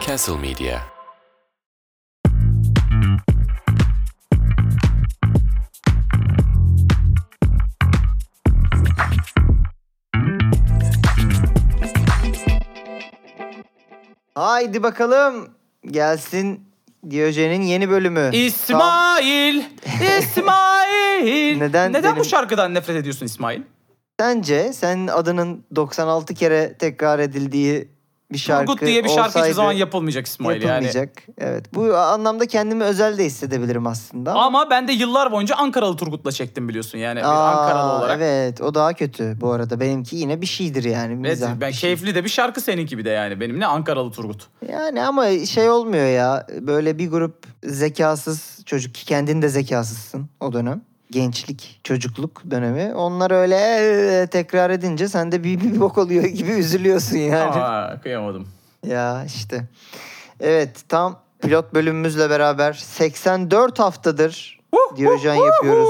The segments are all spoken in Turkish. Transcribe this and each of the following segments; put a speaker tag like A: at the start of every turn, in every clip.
A: Castle Media.
B: Haydi bakalım gelsin Diyojen'in yeni bölümü.
C: İsmail, İsmail.
B: Neden
C: Neden
B: benim-
C: bu şarkıdan nefret ediyorsun İsmail?
B: Sence senin adının 96 kere tekrar edildiği bir şarkı
C: Turgut diye bir şarkı hiçbir zaman yapılmayacak İsmail yani.
B: yapılmayacak. Evet. Bu anlamda kendimi özel de hissedebilirim aslında.
C: Ama ben de yıllar boyunca Ankaralı Turgut'la çektim biliyorsun yani
B: Aa,
C: Ankaralı olarak.
B: Evet o daha kötü bu arada. Benimki yine bir şeydir yani.
C: Evet,
B: mizah
C: ben
B: bir şey.
C: keyifli de bir şarkı seninki bir de yani. Benim ne Ankaralı Turgut.
B: Yani ama şey olmuyor ya. Böyle bir grup zekasız çocuk ki kendin de zekasızsın o dönem. Gençlik, çocukluk dönemi. Onlar öyle "Ee" tekrar edince sen de bir, bir bok oluyor gibi üzülüyorsun yani.
C: Aa, kıyamadım.
B: Ya işte. Evet tam pilot bölümümüzle beraber 84 haftadır Diyojen yapıyoruz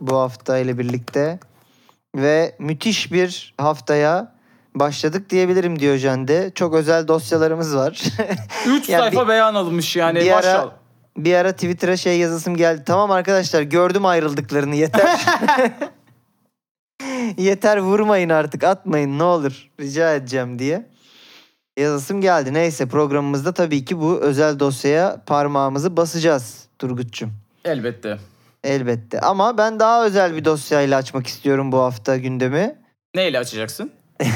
B: bu hafta ile birlikte. Ve müthiş bir haftaya başladık diyebilirim Diyojen'de. Çok özel dosyalarımız var.
C: Üç
B: Ya
C: sayfa
B: bir-
C: beyan alınmış yani
B: bir ara-. Bir ara Twitter'a şey yazısım geldi. Tamam arkadaşlar gördüm ayrıldıklarını yeter. yeter vurmayın artık atmayın ne olur rica edeceğim diye. Yazısım geldi. Neyse programımızda tabii ki bu özel dosyaya parmağımızı basacağız Turgut'cum.
C: Elbette.
B: Elbette. Ama ben daha özel bir dosyayla açmak istiyorum bu hafta gündemi.
C: Neyle açacaksın?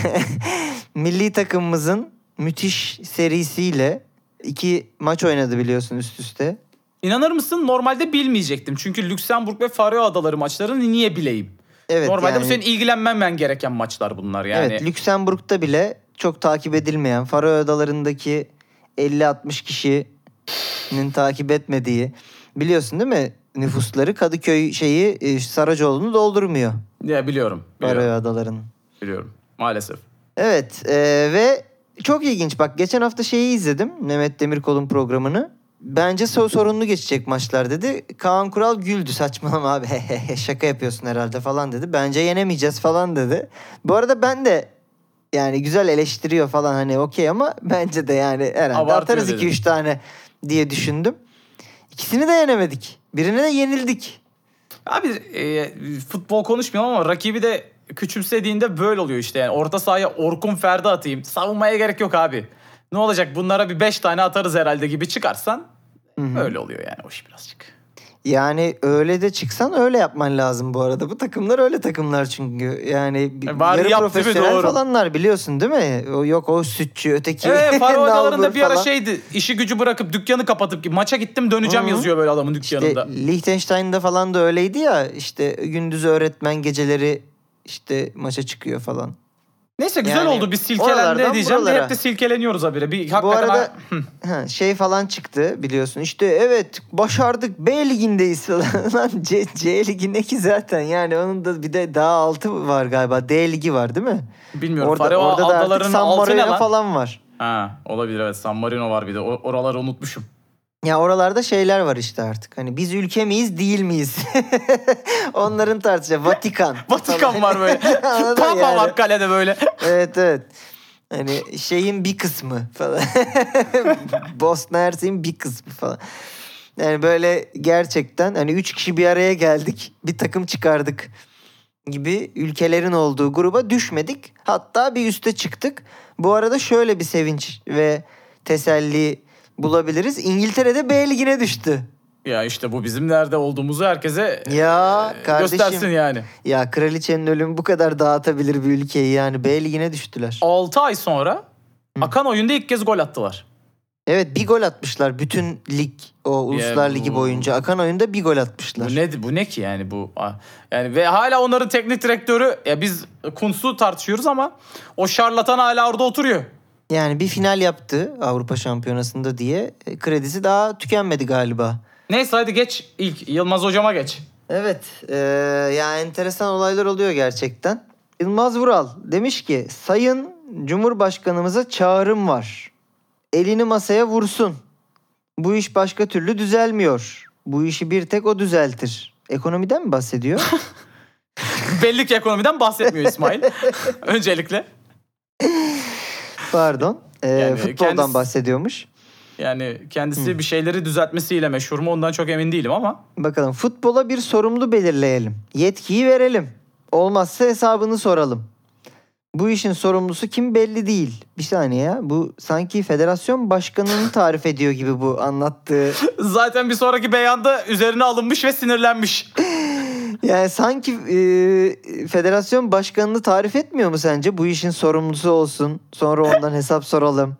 B: Milli takımımızın müthiş serisiyle iki maç oynadı biliyorsun üst üste.
C: İnanır mısın normalde bilmeyecektim. Çünkü Lüksemburg ve Faroe Adaları maçlarını niye bileyim?
B: Evet
C: normalde
B: yani,
C: bu senin ilgilenmemen gereken maçlar bunlar yani.
B: Evet Lüksemburg'da bile çok takip edilmeyen Faroe Adaları'ndaki 50-60 kişinin takip etmediği biliyorsun değil mi? Nüfusları Kadıköy şeyi e, Saracoğlu'nu doldurmuyor
C: Ya biliyorum.
B: Faroe
C: Biliyorum.
B: Adaları'nın.
C: biliyorum. Maalesef.
B: Evet e, ve çok ilginç bak geçen hafta şeyi izledim Mehmet Demirkol'un programını. Bence so sorunlu geçecek maçlar dedi. Kaan Kural güldü saçmalama abi şaka yapıyorsun herhalde falan dedi. Bence yenemeyeceğiz falan dedi. Bu arada ben de yani güzel eleştiriyor falan hani okey ama bence de yani herhalde
C: Abartıyor
B: atarız
C: dedim.
B: 2-3 tane diye düşündüm. İkisini de yenemedik. Birine de yenildik.
C: Abi e, futbol konuşmuyorum ama rakibi de küçümsediğinde böyle oluyor işte. Yani orta sahaya Orkun Ferdi atayım. Savunmaya gerek yok abi. Ne olacak bunlara bir 5 tane atarız herhalde gibi çıkarsan öyle oluyor yani o iş birazcık.
B: Yani öyle de çıksan öyle yapman lazım bu arada. Bu takımlar öyle takımlar çünkü. Yani
C: E,
B: yarı profesyonel
C: Doğru.
B: falanlar biliyorsun değil mi? O yok o sütçü, öteki
C: Evet Faroe Adaları'nda
B: nalbur
C: bir ara
B: falan.
C: şeydi. işi gücü bırakıp dükkanı kapatıp maça gittim döneceğim
B: Hı hı.
C: yazıyor böyle adamın
B: İşte
C: dükkanında.
B: Liechtenstein'da falan da öyleydi ya. İşte gündüz öğretmen geceleri işte maça çıkıyor falan.
C: Neyse güzel
B: yani
C: oldu. Biz silkelendi
B: oralardan
C: diyeceğim de
B: buralara.
C: hep de silkeleniyoruz habire. Bir
B: Bu
C: hakikaten
B: arada ha, şey falan çıktı biliyorsun. İşte evet başardık B ligindeyiz falan. Lan C, C ligi ne ki zaten yani onun da bir de daha altı var galiba. D ligi var değil mi?
C: bilmiyorum.
B: Orada,
C: Faroe
B: orada da artık
C: Adaları'nın
B: San
C: altı ne
B: Marino
C: lan?
B: falan var.
C: Ha, olabilir evet. San Marino var bir de. Oraları unutmuşum.
B: Ya oralarda şeyler var işte artık. Hani biz ülke miyiz değil miyiz? Onların tartışıyor. Vatikan.
C: Vatikan var böyle. Papa
B: yani?
C: var kalede böyle.
B: Evet evet. Hani şeyin bir kısmı falan. Bosna Hersek'in bir kısmı falan. Yani böyle gerçekten hani üç kişi bir araya geldik. Bir takım çıkardık gibi ülkelerin olduğu gruba düşmedik. Hatta bir üste çıktık. Bu arada şöyle bir sevinç ve teselli bulabiliriz. İngiltere'de B ligine düştü.
C: Ya işte bu bizim nerede olduğumuzu herkese
B: Ya
C: e,
B: kardeşim.
C: göstersin yani.
B: Ya kraliçenin ölümü bu kadar dağıtabilir bir ülkeyi yani B ligine düştüler.
C: 6 ay sonra Akan oyunda ilk kez gol attılar.
B: Evet bir gol atmışlar bütün lig o Uluslar
C: bu-
B: Ligi boyunca. Akan oyunda bir gol atmışlar.
C: Bu ne bu ne ki yani bu? Yani ve hala onların teknik direktörü ya biz Kuntz'u tartışıyoruz ama o şarlatan hala orada oturuyor.
B: Yani bir final yaptı Avrupa Şampiyonası'nda diye e, kredisi daha tükenmedi galiba.
C: Neyse hadi geç ilk Yılmaz hocama geç.
B: Evet e, yani enteresan olaylar oluyor gerçekten. Yılmaz Vural demiş ki Sayın Cumhurbaşkanımıza çağrım var. Elini masaya vursun. Bu iş başka türlü düzelmiyor. Bu işi bir tek o düzeltir. Ekonomiden mi bahsediyor?
C: Belli ki ekonomiden bahsetmiyor İsmail. Öncelikle.
B: Pardon. Ee,
C: Yani
B: futboldan
C: kendisi-
B: bahsediyormuş.
C: Yani kendisi bir şeyleri düzeltmesiyle meşhur mu ondan çok emin değilim ama.
B: Bakalım futbola bir sorumlu belirleyelim. Yetkiyi verelim. Olmazsa hesabını soralım. Bu işin sorumlusu kim belli değil. Bir saniye ya. Bu sanki federasyon başkanını tarif ediyor gibi bu anlattığı.
C: Zaten bir sonraki beyanda üzerine alınmış ve sinirlenmiş.
B: Yani sanki e, federasyon başkanını tarif etmiyor mu sence? Bu işin sorumlusu olsun. Sonra ondan hesap soralım.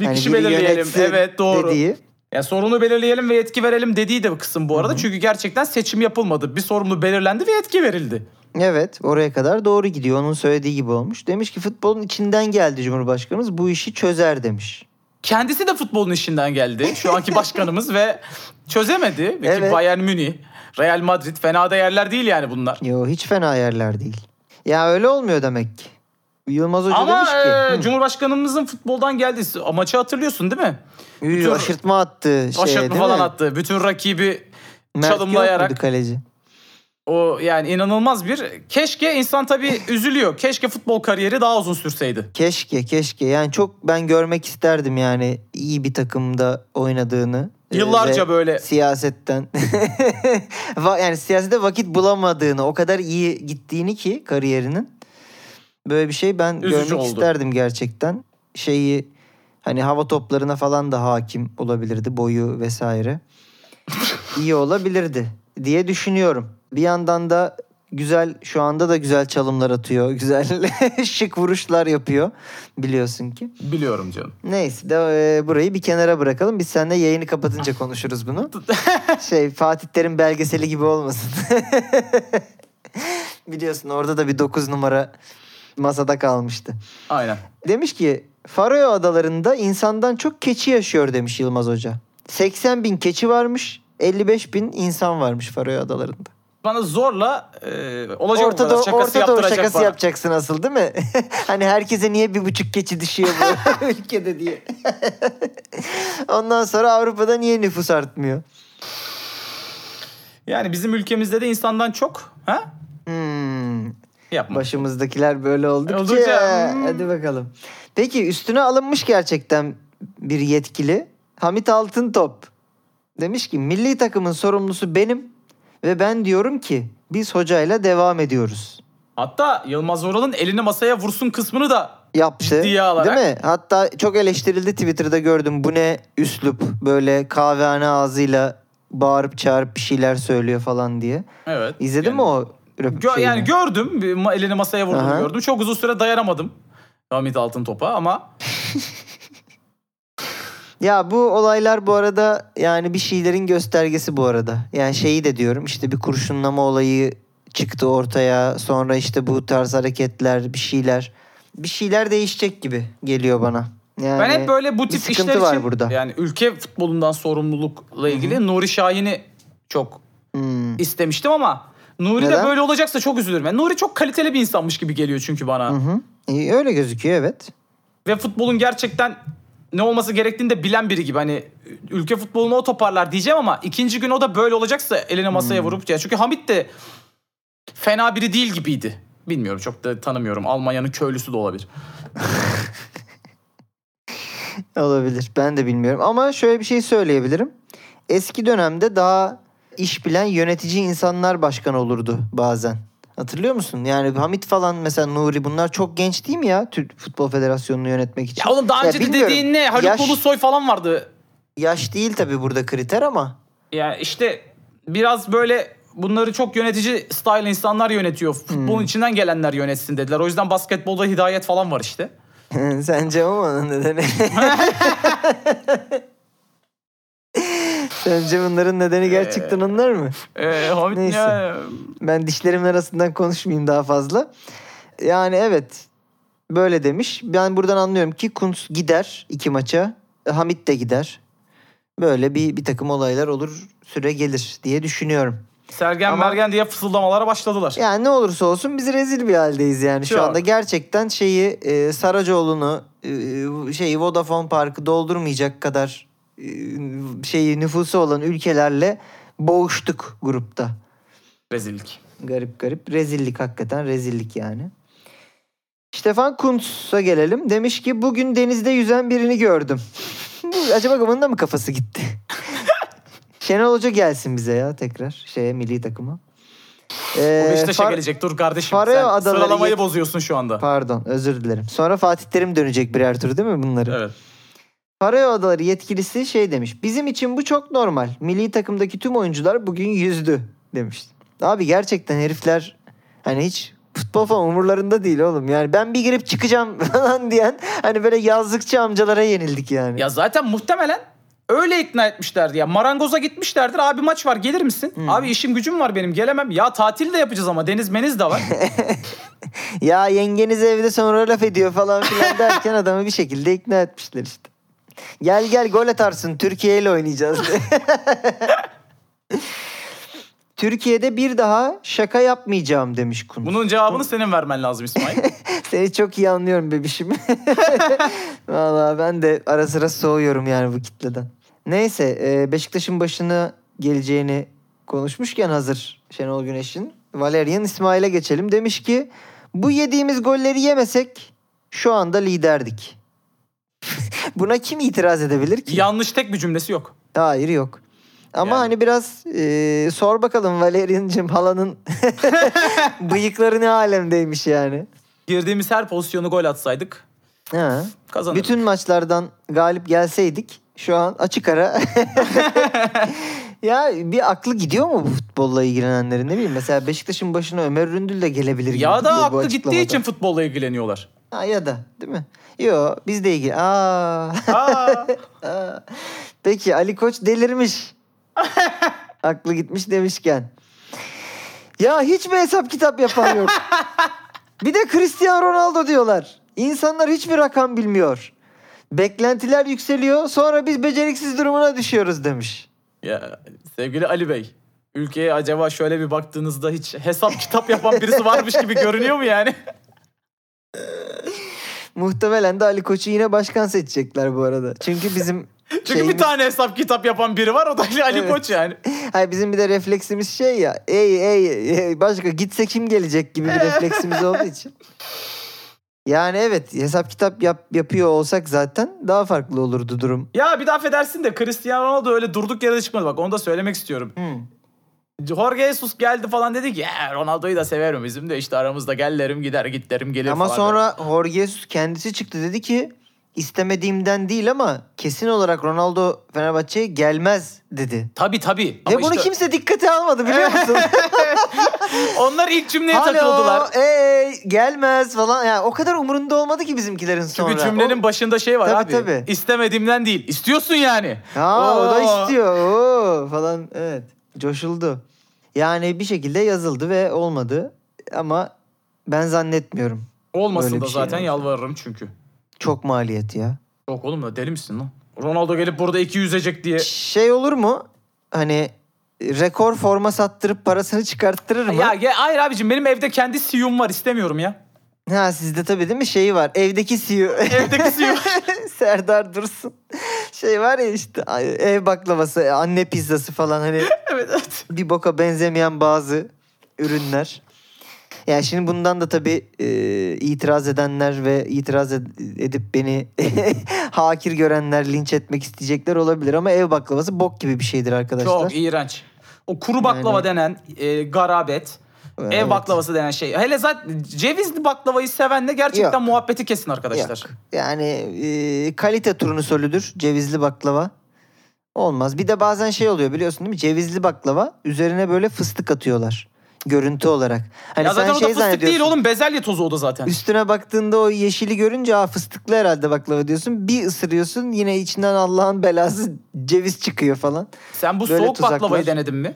C: Bir
B: Yani
C: kişi belirleyelim. Evet doğru.
B: Dediği.
C: Ya sorunu belirleyelim ve yetki verelim dediği de kısım bu arada. Çünkü gerçekten seçim yapılmadı. Bir sorumlu belirlendi ve yetki verildi.
B: Evet oraya kadar doğru gidiyor. Onun söylediği gibi olmuş. Demiş ki futbolun içinden geldi Cumhurbaşkanımız. Bu işi çözer demiş.
C: Kendisi de futbolun işinden geldi. Şu anki başkanımız ve çözemedi. Peki
B: Evet.
C: Bayern Münih, Real Madrid fena da yerler değil yani bunlar.
B: Yo hiç fena yerler değil. Ya öyle olmuyor demek ki. Yılmaz Hoca
C: Ama
B: demiş ki.
C: e,
B: hı,
C: Cumhurbaşkanımızın futboldan geldiği maçı hatırlıyorsun değil mi?
B: "Üy,
C: bütün-
B: aşırtma attı. Şeye,
C: Aşırtma falan
B: mi?
C: attı. Bütün rakibi
B: Mert
C: çalımlayarak.
B: Kaleci?
C: o yani inanılmaz bir. Keşke insan tabii üzülüyor. Keşke futbol kariyeri daha uzun sürseydi.
B: Keşke keşke. Yani çok ben görmek isterdim yani iyi bir takımda oynadığını. Ee,
C: Yıllarca böyle
B: Siyasetten. Yani siyasete vakit bulamadığını, o kadar iyi gittiğini ki kariyerinin. Böyle bir şey ben
C: Üzücü
B: görmek
C: oldu.
B: isterdim gerçekten. Şeyi hani hava toplarına falan da hakim olabilirdi boyu vesaire. iyi olabilirdi diye düşünüyorum. Bir yandan da güzel şu anda da güzel çalımlar atıyor. Güzel şık vuruşlar yapıyor biliyorsun ki.
C: biliyorum canım.
B: Neyse de e, burayı bir kenara bırakalım. Biz seninle yayını kapatınca konuşuruz bunu. şey Fatih Terim belgeseli gibi olmasın. Biliyorsun orada da bir 9 numara masada kalmıştı.
C: Aynen.
B: Demiş ki Faroe Adaları'nda insandan çok keçi yaşıyor demiş Yılmaz Hoca. 80 bin keçi varmış 55 bin insan varmış Faroe Adaları'nda.
C: Bana zorla e, olacak
B: Orta Doğu,
C: şakası
B: Orta Doğu şakası
C: bana.
B: yapacaksın asıl değil mi? hani herkese niye bir buçuk keçi düşüyor bu ülkede diye. Ondan sonra Avrupa'da niye nüfus artmıyor?
C: Yani bizim ülkemizde de insandan çok. Ha?
B: Hmm,
C: Yapma.
B: başımızdakiler böyle oldukça.
C: Oldukça, hmm.
B: Hadi bakalım. Peki üstüne alınmış gerçekten bir yetkili. Hamit Altıntop. Demiş ki milli takımın sorumlusu benim ve ben diyorum ki biz hocayla devam ediyoruz.
C: Hatta Yılmaz Oral'ın elini masaya vursun kısmını da
B: yaptı.
C: Ciddiye alarak.
B: Değil mi? Hatta çok eleştirildi Twitter'da gördüm. Bu ne üslup böyle kahvehane ağzıyla bağırıp çağırıp bir şeyler söylüyor falan diye.
C: evet.
B: İzledin
C: yani,
B: mi o röp-
C: Gö-
B: şeyini?
C: yani gördüm. Elini masaya vurduğunu
B: Aha.
C: gördüm. Çok uzun süre dayanamadım. Hamit Altıntop'a ama
B: Ya bu olaylar bu arada yani bir şeylerin göstergesi bu arada. Yani şeyi de diyorum işte bir kurşunlama olayı çıktı ortaya. Sonra işte bu tarz hareketler bir şeyler. Bir şeyler değişecek gibi geliyor bana. Yani
C: ben hep böyle bu tip işler
B: var
C: için
B: burada.
C: yani ülke futbolundan sorumlulukla ilgili Nuri Şahin'i çok
B: Hmm.
C: istemiştim ama Nuri de
B: Neden?
C: böyle olacaksa çok üzülürüm. Yani Nuri çok kaliteli bir insanmış gibi geliyor çünkü bana.
B: Hı hı. İyi, öyle gözüküyor evet.
C: Ve futbolun gerçekten ne olması gerektiğini de bilen biri gibi. Hani ülke futbolunu o toparlar diyeceğim ama ikinci gün o da böyle olacaksa eline masaya
B: Hmm.
C: vurup ya çünkü Hamit de fena biri değil gibiydi. Bilmiyorum çok da tanımıyorum. Almanya'nın köylüsü de olabilir.
B: Olabilir. Ben de bilmiyorum. Ama şöyle bir şey söyleyebilirim. Eski dönemde daha iş bilen yönetici insanlar başkan olurdu bazen. Hatırlıyor musun? Yani Hamit falan mesela Nuri bunlar çok genç değil mi ya? Türk Futbol Federasyonu'nu yönetmek için.
C: Ya oğlum daha önce de dediğin ne? Haluk
B: Yaş-
C: Ulusoy falan vardı.
B: Yaş değil tabii burada kriter ama.
C: Ya işte biraz böyle bunları çok yönetici style insanlar yönetiyor. Futbolun
B: Hmm.
C: içinden gelenler yönetsin dediler. O yüzden basketbolda hidayet falan var işte.
B: Sence o mu onun nedeni? Sence bunların nedeni gerçekten onlar mı?
C: Ee,
B: Neyse.
C: ya-
B: Ben dişlerimin arasından konuşmayayım daha fazla. Yani evet böyle demiş. Ben buradan anlıyorum ki Kuntz gider iki maça. Hamit de gider. Böyle bir, bir takım olaylar olur süre gelir diye düşünüyorum.
C: Sergen
B: Ama-
C: Mergen diye fısıldamalara başladılar.
B: Yani ne olursa olsun biz rezil bir haldeyiz yani. Şu
C: Çok.
B: anda gerçekten şeyi e, Saracoğlu'nu e, şeyi Vodafone Park'ı doldurmayacak kadar şeyi nüfusu olan ülkelerle boğuştuk grupta.
C: Rezillik.
B: Garip garip. Rezillik hakikaten rezillik yani. Stefan Kuntz'a gelelim. Demiş ki bugün denizde yüzen birini gördüm. Acaba bunun da mı kafası gitti? Şenol Hoca gelsin bize ya tekrar şeye milli takıma. Ee,
C: O Beşiktaş'a gelecek. Dur kardeşim.
B: Faroe
C: Sen
B: Adaları
C: sıralamayı
B: yet-
C: bozuyorsun şu anda.
B: Pardon özür dilerim. Sonra Fatih Terim dönecek birer tur değil mi bunları?
C: Evet.
B: Faroe Adaları yetkilisi şey demiş. Bizim için bu çok normal. Milli takımdaki tüm oyuncular bugün yüzdü demiş. Abi gerçekten herifler hani hiç futbol falan umurlarında değil oğlum. Yani ben bir girip çıkacağım falan diyen hani böyle yazlıkçı amcalara yenildik yani.
C: Ya zaten muhtemelen öyle ikna etmişlerdi ya. Marangoza gitmişlerdir. Abi maç var gelir misin?
B: Hmm.
C: Abi işim gücüm var benim gelemem. Ya tatil de yapacağız ama deniz meniz de var.
B: Ya yengeniz evde sonra laf ediyor falan filan derken adamı bir şekilde ikna etmişler işte. Gel gel gol atarsın Türkiye ile oynayacağız. Türkiye'de bir daha şaka yapmayacağım demiş Kun.
C: Bunun cevabını senin vermen lazım İsmail.
B: Seni çok iyi anlıyorum bebişim. Vallahi ben de ara sıra soğuyorum yani bu kitleden. Neyse e, Beşiktaş'ın başına geleceğini konuşmuşken hazır Şenol Güneş'in. Valerian İsmail'e geçelim. Demiş ki bu yediğimiz golleri yemesek şu anda liderdik. Buna kim itiraz edebilir ki?
C: Yanlış tek bir cümlesi yok.
B: Hayır yok. Ama
C: Yani.
B: hani biraz e, sor bakalım Valerian'cığım halanın bıyıkları ne alemdeymiş yani.
C: Girdiğimiz her pozisyonu gol atsaydık
B: Ha.
C: kazanırdık.
B: Bütün maçlardan galip gelseydik şu an açık ara. ya bir aklı gidiyor mu bu futbolla ilgilenenlerin ne bileyim. Mesela Beşiktaş'ın başına Ömer Ründül de gelebilir.
C: Ya da aklı gittiği için futbolla ilgileniyorlar.
B: Ha, ya da değil mi? Yo biz de ilgili. Aa.
C: Aa,
B: Aa. Peki Ali Koç delirmiş. Aklı gitmiş demişken. Ya hiç mi hesap kitap yapan yok? Bir de Cristiano Ronaldo diyorlar. İnsanlar hiçbir rakam bilmiyor. Beklentiler yükseliyor sonra biz beceriksiz durumuna düşüyoruz demiş.
C: ya sevgili Ali Bey. Ülkeye acaba şöyle bir baktığınızda hiç hesap kitap yapan birisi varmış gibi görünüyor mu yani?
B: Muhtemelen de Ali Koç'u yine başkan seçecekler bu arada. Çünkü bizim
C: Çünkü
B: şeyimiz-
C: bir tane hesap kitap yapan biri var o da Ali,
B: Evet.
C: Koç yani.
B: Hayır bizim bir de refleksimiz şey ya. Ey ey ey, başka gitse kim gelecek gibi bir refleksimiz olduğu için. Yani evet hesap kitap yap, yapıyor olsak zaten daha farklı olurdu durum.
C: Ya bir daha affedersin de Cristiano Ronaldo öyle durduk yere çıkmadı bak onu da söylemek istiyorum. Jorge Jesus geldi falan dedi ki ya Ronaldo'yu da severim bizim de işte aramızda gel derim gider git derim gelir
B: Ama
C: falan.
B: sonra Jorge Jesus kendisi çıktı dedi ki istemediğimden değil ama kesin olarak Ronaldo Fenerbahçe'ye gelmez dedi.
C: Tabii tabii.
B: Ve
C: Ama
B: bunu
C: işte
B: kimse dikkate almadı biliyor musun?
C: onlar ilk cümleye
B: Alo,
C: takıldılar.
B: ey, gelmez falan. Yani o kadar umurunda olmadı ki bizimkilerin sonra.
C: Çünkü cümlenin
B: O-
C: başında şey var
B: Tabii,
C: abi.
B: tabii.
C: İstemediğimden değil. İstiyorsun yani.
B: Ha o da
C: Oo.
B: istiyor. Oo, falan evet. Coşuldu. Yani bir şekilde yazıldı ve olmadı. Ama ben zannetmiyorum.
C: Olmasın da
B: şey
C: zaten
B: olmaz.
C: yalvarırım çünkü.
B: Çok maliyet ya.
C: Yok oğlum da deli misin lan? Ronaldo gelip burada iki yüzecek diye.
B: Şey olur mu? Hani rekor forma sattırıp parasını çıkarttırır mı?
C: Ya, ya hayır abicim benim evde kendi siyum var istemiyorum ya.
B: Ha sizde tabii değil mi şeyi var. Evdeki CEO.
C: Evdeki siyum.
B: Serdar Dursun. Şey var ya işte ev baklavası, anne pizzası falan hani
C: evet evet.
B: bir boka benzemeyen bazı ürünler. Yani şimdi bundan da tabii e, itiraz edenler ve itiraz ed- edip beni hakir görenler linç etmek isteyecekler olabilir ama ev baklavası bok gibi bir şeydir arkadaşlar.
C: Çok iğrenç. O kuru baklava
B: Yani-
C: denen e, garabet. Ev
B: Evet.
C: baklavası denen şey. Hele zaten cevizli baklavayı sevenle gerçekten
B: Yok.
C: muhabbeti kesin arkadaşlar.
B: Yok. Yani e, kalite turnusolüdür cevizli baklava. Olmaz. Bir de bazen şey oluyor biliyorsun değil mi? Cevizli baklava üzerine böyle fıstık atıyorlar. Görüntü olarak. Hani
C: ya zaten
B: sen
C: o
B: şey
C: da fıstık değil oğlum bezelye tozu o da zaten.
B: Üstüne baktığında o yeşili görünce Aa, fıstıklı herhalde baklava diyorsun. Bir ısırıyorsun yine içinden Allah'ın belası ceviz çıkıyor falan.
C: Sen bu
B: Böyle
C: soğuk
B: tuzaklar.
C: baklavayı denedin mi?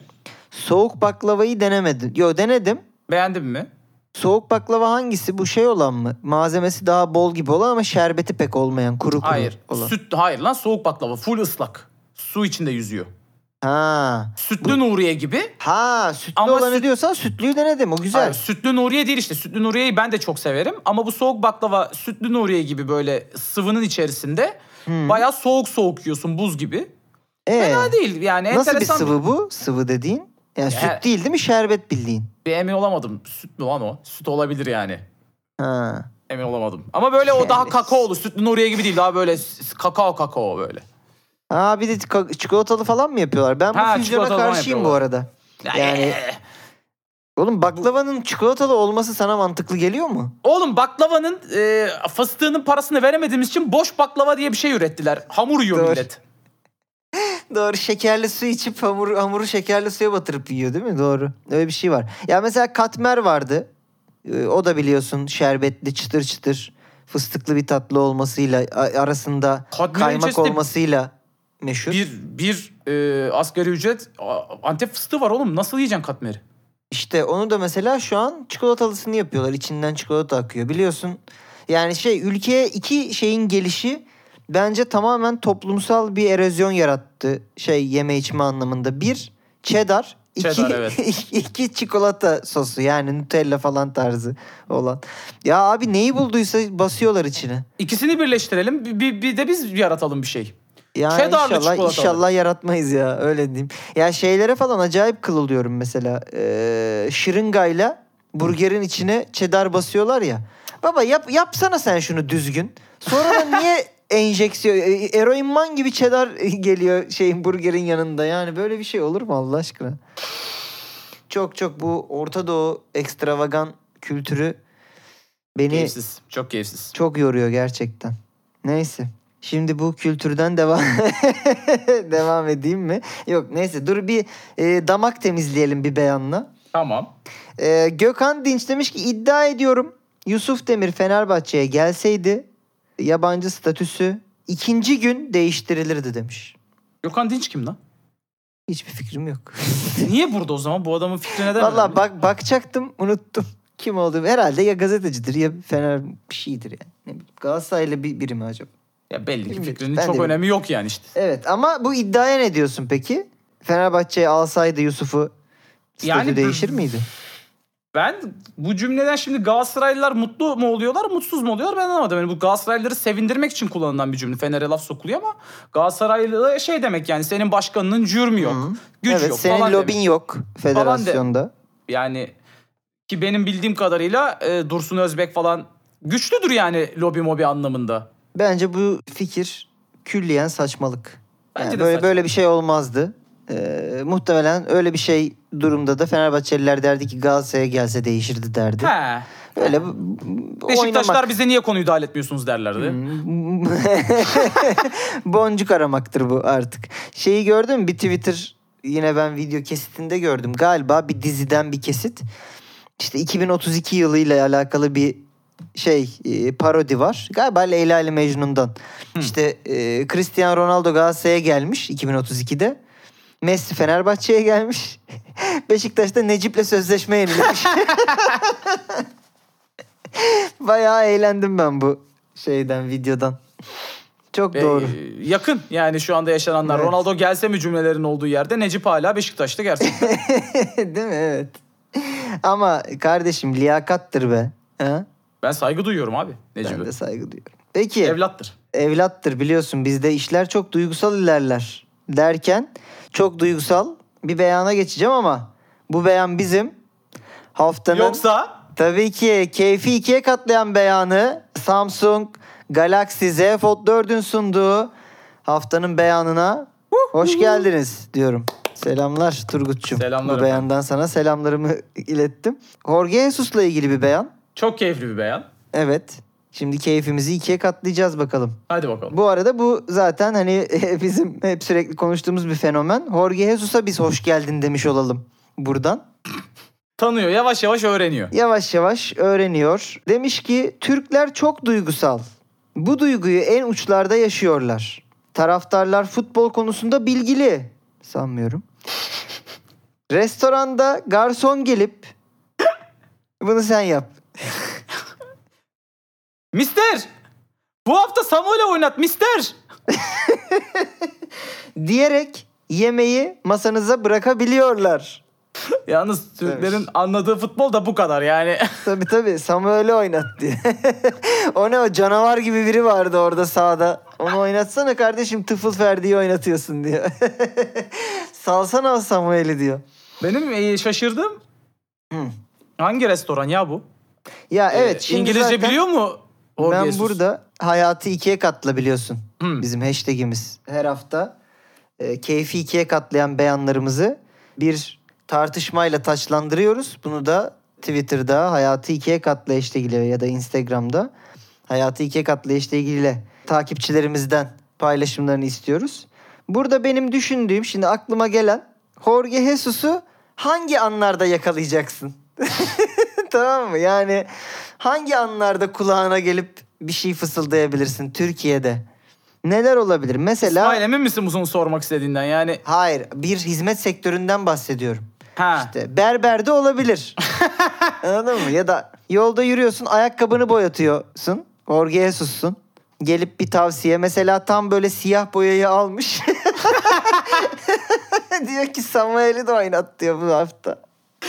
B: Soğuk baklavayı denemedim. Yo denedim.
C: Beğendin mi?
B: Soğuk baklava hangisi? Bu şey olan mı? Malzemesi daha bol gibi olan ama şerbeti pek olmayan kuru kuru
C: Hayır.
B: olan.
C: Süt hayır lan soğuk baklava full ıslak. Su içinde yüzüyor.
B: Ha.
C: Sütlü Nuriye gibi.
B: Ha sütlü
C: Ama
B: olanı
C: süt-
B: diyorsan sütlüyü denedim. O güzel.
C: Hayır, sütlü Nuriye değil işte. Sütlü Nuriye'yi ben de çok severim. Ama bu soğuk baklava sütlü Nuriye gibi böyle sıvının içerisinde bayağı soğuk soğuk yiyorsun buz gibi.
B: Ee,
C: Fena değil yani
B: nasıl bir
C: enteresan.
B: sıvı bu? Sıvı dediğin? Yani
C: Ya-
B: süt değil değil mi? Şerbet bildiğin.
C: Bir emin olamadım. Süt mü lan o? Süt olabilir yani.
B: Ha.
C: emin olamadım. Ama böyle o daha kakaolu, sütlü Nuriye gibi değil. Daha böyle s- kakao kakao böyle.
B: Ha bir de çikolatalı falan mı yapıyorlar? Ben
C: Ha,
B: bu füzyona
C: çikolatalı falan
B: karşıyım bu
C: yapıyorlar.
B: arada. Yani oğlum baklavanın çikolatalı olması sana mantıklı geliyor mu?
C: Oğlum baklavanın e, fıstığının parasını veremediğimiz için boş baklava diye bir şey ürettiler. Hamur yiyor
B: Doğru.
C: millet.
B: Doğru şekerli su içip hamuru, hamuru şekerli suya batırıp yiyor değil mi? Doğru. Öyle bir şey var. Ya mesela katmer vardı. Ee, O da biliyorsun şerbetli çıtır çıtır fıstıklı bir tatlı olmasıyla arasında
C: Katmerin
B: kaymak olmasıyla meşhur.
C: Bir, bir e, asgari ücret Antep fıstığı var oğlum. Nasıl yiyeceksin katmeri?
B: İşte onu da mesela şu an çikolatalısını yapıyorlar. İçinden çikolata akıyor. Biliyorsun yani şey ülkeye iki şeyin gelişi bence tamamen toplumsal bir erozyon yarattı. Şey yeme içme anlamında. Bir cheddar. iki,
C: Cheddar, evet.
B: iki çikolata sosu yani Nutella falan tarzı olan. Ya abi neyi bulduysa basıyorlar içine.
C: İkisini birleştirelim. Bir, bir, de biz yaratalım bir şey. Cheddarlı
B: inşallah,
C: çikolatalı.
B: inşallah yaratmayız ya öyle diyeyim. Ya şeylere falan acayip kıl oluyorum mesela. Ee, şırıngayla burgerin içine cheddar basıyorlar ya. Baba yap yapsana sen şunu düzgün. Sonra niye enjeksiyon e, eroinman gibi cheddar geliyor şeyin burgerin yanında. Yani böyle bir şey olur mu Allah aşkına? Çok çok bu Orta Doğu ekstravagan kültürü beni
C: Keyifsiz. Çok keyifsiz.
B: çok yoruyor gerçekten. Neyse. Şimdi bu kültürden devam devam edeyim mi? Yok neyse dur bir e, damak temizleyelim bir beyanla.
C: Tamam.
B: E, Gökhan Dinç demiş ki iddia ediyorum Yusuf Demir Fenerbahçe'ye gelseydi yabancı statüsü ikinci gün değiştirilirdi demiş.
C: Gökhan Dinç kim lan?
B: Hiçbir fikrim yok.
C: Niye burada o zaman? Bu adamın fikri neden
B: Valla bak bakacaktım unuttum. Kim olduğumu herhalde ya gazetecidir ya Fener bir şeydir yani. Ne bileyim, Galatasaraylı bir biri mi acaba?
C: Ya belli ki
B: Bilmiyorum.
C: fikrinin
B: Ben de
C: çok
B: bilmiyorum.
C: önemi yok yani işte.
B: Evet ama bu iddiaya ne diyorsun peki? Fenerbahçe'ye alsaydı Yusuf'u statü
C: Yani
B: değişir miydi?
C: Ben bu cümleden şimdi Galatasaraylılar mutlu mu oluyorlar, mutsuz mu oluyorlar ben anlamadım. Yani bu Galatasaraylıları sevindirmek için kullanılan bir cümle. Fener'e laf sokuluyor ama Galatasaraylı şey demek yani senin başkanının cürmü yok,
B: Hı.
C: gücü
B: evet
C: yok
B: senin
C: falan
B: lobin
C: demek.
B: yok federasyonda.
C: Yani ki benim bildiğim kadarıyla e, Dursun Özbek falan güçlüdür yani lobi mobi anlamında.
B: Bence bu fikir külliyen saçmalık.
C: Bence
B: Yani
C: de
B: böyle
C: saçma.
B: böyle bir şey olmazdı. Ee, muhtemelen öyle bir şey durumda da Fenerbahçeliler derdi ki Galatasaray'a gelse değişirdi derdi.
C: He.
B: Öyle
C: Beşiktaşlar
B: oynamak.
C: bize niye konuyu dahil etmiyorsunuz derlerdi.
B: Hmm. Boncuk aramaktır bu artık. Şeyi gördün mü? Bir Twitter yine ben video kesitinde gördüm. Galiba bir diziden bir kesit. İşte 2032 yılıyla alakalı bir şey e, parodi var. Galiba Leyla ile Mecnun'dan. İşte e, Cristiano Ronaldo Galatasaray'a gelmiş 2032'de. Messi Fenerbahçe'ye gelmiş. Beşiktaş'ta Necip'le sözleşme yenilemiş. Bayağı eğlendim ben bu şeyden, videodan. Çok
C: Ve,
B: doğru.
C: yakın yani şu anda yaşananlar.
B: Evet.
C: Ronaldo gelse mi cümlelerin olduğu yerde Necip hala Beşiktaş'ta gerçekten.
B: Değil mi? Evet. Ama kardeşim liyakattır be. Ha?
C: ben saygı duyuyorum abi
B: Ben
C: Necip'e.
B: de saygı duyuyorum. Peki
C: Evlattır.
B: evlattır biliyorsun bizde işler çok duygusal ilerler derken çok duygusal bir beyana geçeceğim ama bu beyan bizim haftanın
C: Yoksa
B: tabii ki keyfi ikiye katlayan beyanı Samsung Galaxy Z Fold 4'ün sunduğu haftanın beyanına hoş geldiniz diyorum. Selamlar Turgut'cum.
C: Selamlar
B: Bu
C: efendim.
B: beyandan sana selamlarımı ilettim. Jorge Jesus'la ilgili bir beyan.
C: çok keyifli bir beyan.
B: Evet. Şimdi keyfimizi ikiye katlayacağız bakalım.
C: Hadi bakalım.
B: Bu arada bu zaten hani bizim hep sürekli konuştuğumuz bir fenomen. Jorge Jesus'a biz hoş geldin demiş olalım buradan.
C: Tanıyor yavaş yavaş öğreniyor.
B: Yavaş yavaş öğreniyor. Demiş ki Türkler çok duygusal. Bu duyguyu en uçlarda yaşıyorlar. Taraftarlar futbol konusunda bilgili. Sanmıyorum. Restoranda garson gelip bunu sen yap.
C: Mister! Bu hafta Samuel'e oynat mister!
B: diyerek yemeği masanıza bırakabiliyorlar.
C: Yalnız Türklerin anladığı futbol da bu kadar yani.
B: Tabii tabii Samuel'i oynat diye. o ne o canavar gibi biri vardı orada sağda. Onu oynatsana kardeşim Tıfıl Ferdi'yi oynatıyorsun diyor. Salsana o Samuel'i diyor.
C: Benim e, şaşırdığım
B: Hı.
C: hangi restoran ya bu?
B: Ya evet
C: Ee,
B: şimdi
C: İngilizce
B: zaten
C: biliyor mu? Jorge
B: ben burada hayatı ikiye katla biliyorsun.
C: Hmm.
B: Bizim hashtagimiz her hafta e, keyfi ikiye katlayan beyanlarımızı bir tartışmayla taçlandırıyoruz. Bunu da Twitter'da hayatı ikiye katla hashtag ile ya da Instagram'da hayatı ikiye katla hashtag ile takipçilerimizden paylaşımlarını istiyoruz. Burada benim düşündüğüm şimdi aklıma gelen Jorge Jesus'u hangi anlarda yakalayacaksın? tamam mı? Yani hangi anlarda kulağına gelip bir şey fısıldayabilirsin Türkiye'de? Neler olabilir? Mesela
C: İsmail emin misin bunu sormak istediğinden yani?
B: hayır bir hizmet sektöründen bahsediyorum.
C: Ha.
B: İşte berberde olabilir. Anladın mı? Ya da yolda yürüyorsun ayakkabını boyatıyorsun. Jorge Jesus'sun. Gelip bir tavsiye. Mesela tam böyle siyah boyayı almış. diyor ki Samuel'i de oynat diyor bu hafta.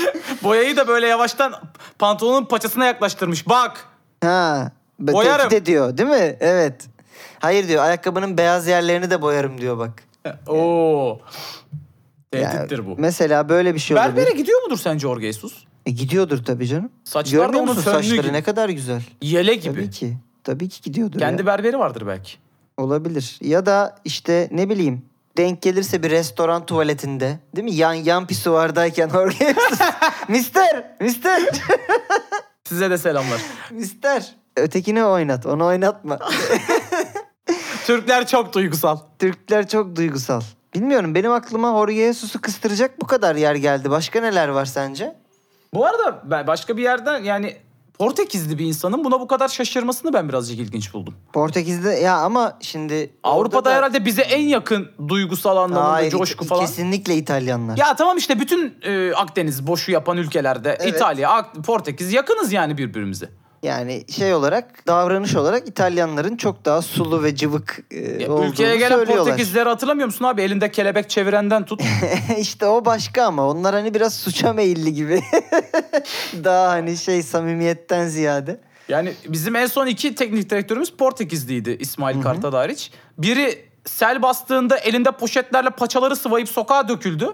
C: Boyayı da böyle yavaştan pantolonun paçasına yaklaştırmış. Bak.
B: Ha. be-
C: Boyarım.
B: Tehdit ediyor değil mi? Evet. Hayır diyor ayakkabının beyaz yerlerini de boyarım diyor bak.
C: Oo.
B: Yani
C: Tehdittir bu.
B: Mesela böyle bir şey olabilir.
C: Berbere gidiyor mudur sence Jorge Jesus?
B: E, gidiyordur tabii canım.
C: Saçlar da
B: Görmüyor
C: onun
B: musun saçları
C: gibi.
B: ne kadar güzel.
C: Yele gibi.
B: Tabii ki. Tabii ki gidiyordur
C: Kendi
B: ya.
C: berberi vardır belki.
B: Olabilir. Ya da işte ne bileyim denk gelirse bir restoran tuvaletinde değil mi? Yan yan pisuvardayken Jesus. Mister, mister,
C: Size de selamlar.
B: mister. Ötekini oynat, onu oynatma.
C: Türkler çok duygusal.
B: Türkler çok duygusal. Bilmiyorum benim aklıma Jorge Jesus'u kıstıracak bu kadar yer geldi. Başka neler var sence?
C: Bu arada ben başka bir yerden yani Portekizli bir insanın buna bu kadar şaşırmasını ben birazcık ilginç buldum.
B: Portekiz'de ya ama şimdi
C: Avrupa'da
B: orada da-
C: herhalde bize en yakın duygusal anlamda
B: Hayır,
C: coşku
B: İt-
C: falan.
B: Kesinlikle İtalyanlar.
C: Ya tamam işte bütün e, Akdeniz boşu yapan ülkelerde
B: Evet.
C: İtalya, Ak- Portekiz yakınız yani birbirimize.
B: Yani şey olarak davranış olarak İtalyanların çok daha sulu ve cıvık e,
C: Ya,
B: olduğunu
C: ülkeye gelen. Portekizlileri hatırlamıyor musun abi? Elinde kelebek çevirenden tut.
B: işte o başka ama onlar hani biraz suça meyilli gibi. daha hani şey samimiyetten ziyade.
C: Yani bizim en son iki teknik direktörümüz Portekizliydi İsmail Kartal hariç. Biri sel bastığında elinde poşetlerle paçaları sıvayıp sokağa döküldü.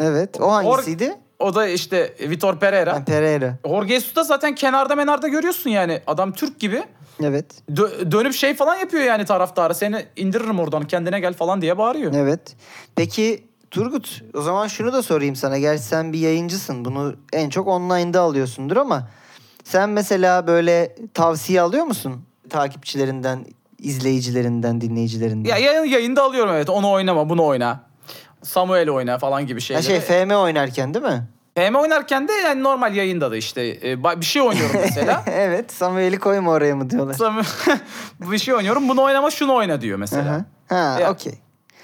B: Evet o hangisiydi?
C: O da işte Vitor Pereira.
B: Ha, Pereira.
C: Jorge Jesus da zaten kenarda menarda görüyorsun yani. Adam Türk gibi.
B: Evet.
C: Dö- dönüp şey falan yapıyor yani taraftara. Seni indiririm oradan kendine gel falan diye bağırıyor.
B: Evet. Peki Turgut o zaman şunu da sorayım sana. Gerçi sen bir yayıncısın. Bunu en çok online'da alıyorsundur ama sen mesela böyle tavsiye alıyor musun? Takipçilerinden, izleyicilerinden, dinleyicilerinden.
C: Ya yayın, yayında alıyorum evet. Onu oynama, bunu oyna. Samuel oyna falan gibi
B: Ha
C: şeyleri.
B: şey FM oynarken değil mi?
C: PM oynarken de yani normal yayında da işte e, bir şey oynuyorum mesela.
B: evet Samuel'i koyma oraya mı diyorlar.
C: Sam- bir şey oynuyorum. Bunu oynama, şunu oyna diyor mesela.
B: Ha
C: Ya.
B: okey.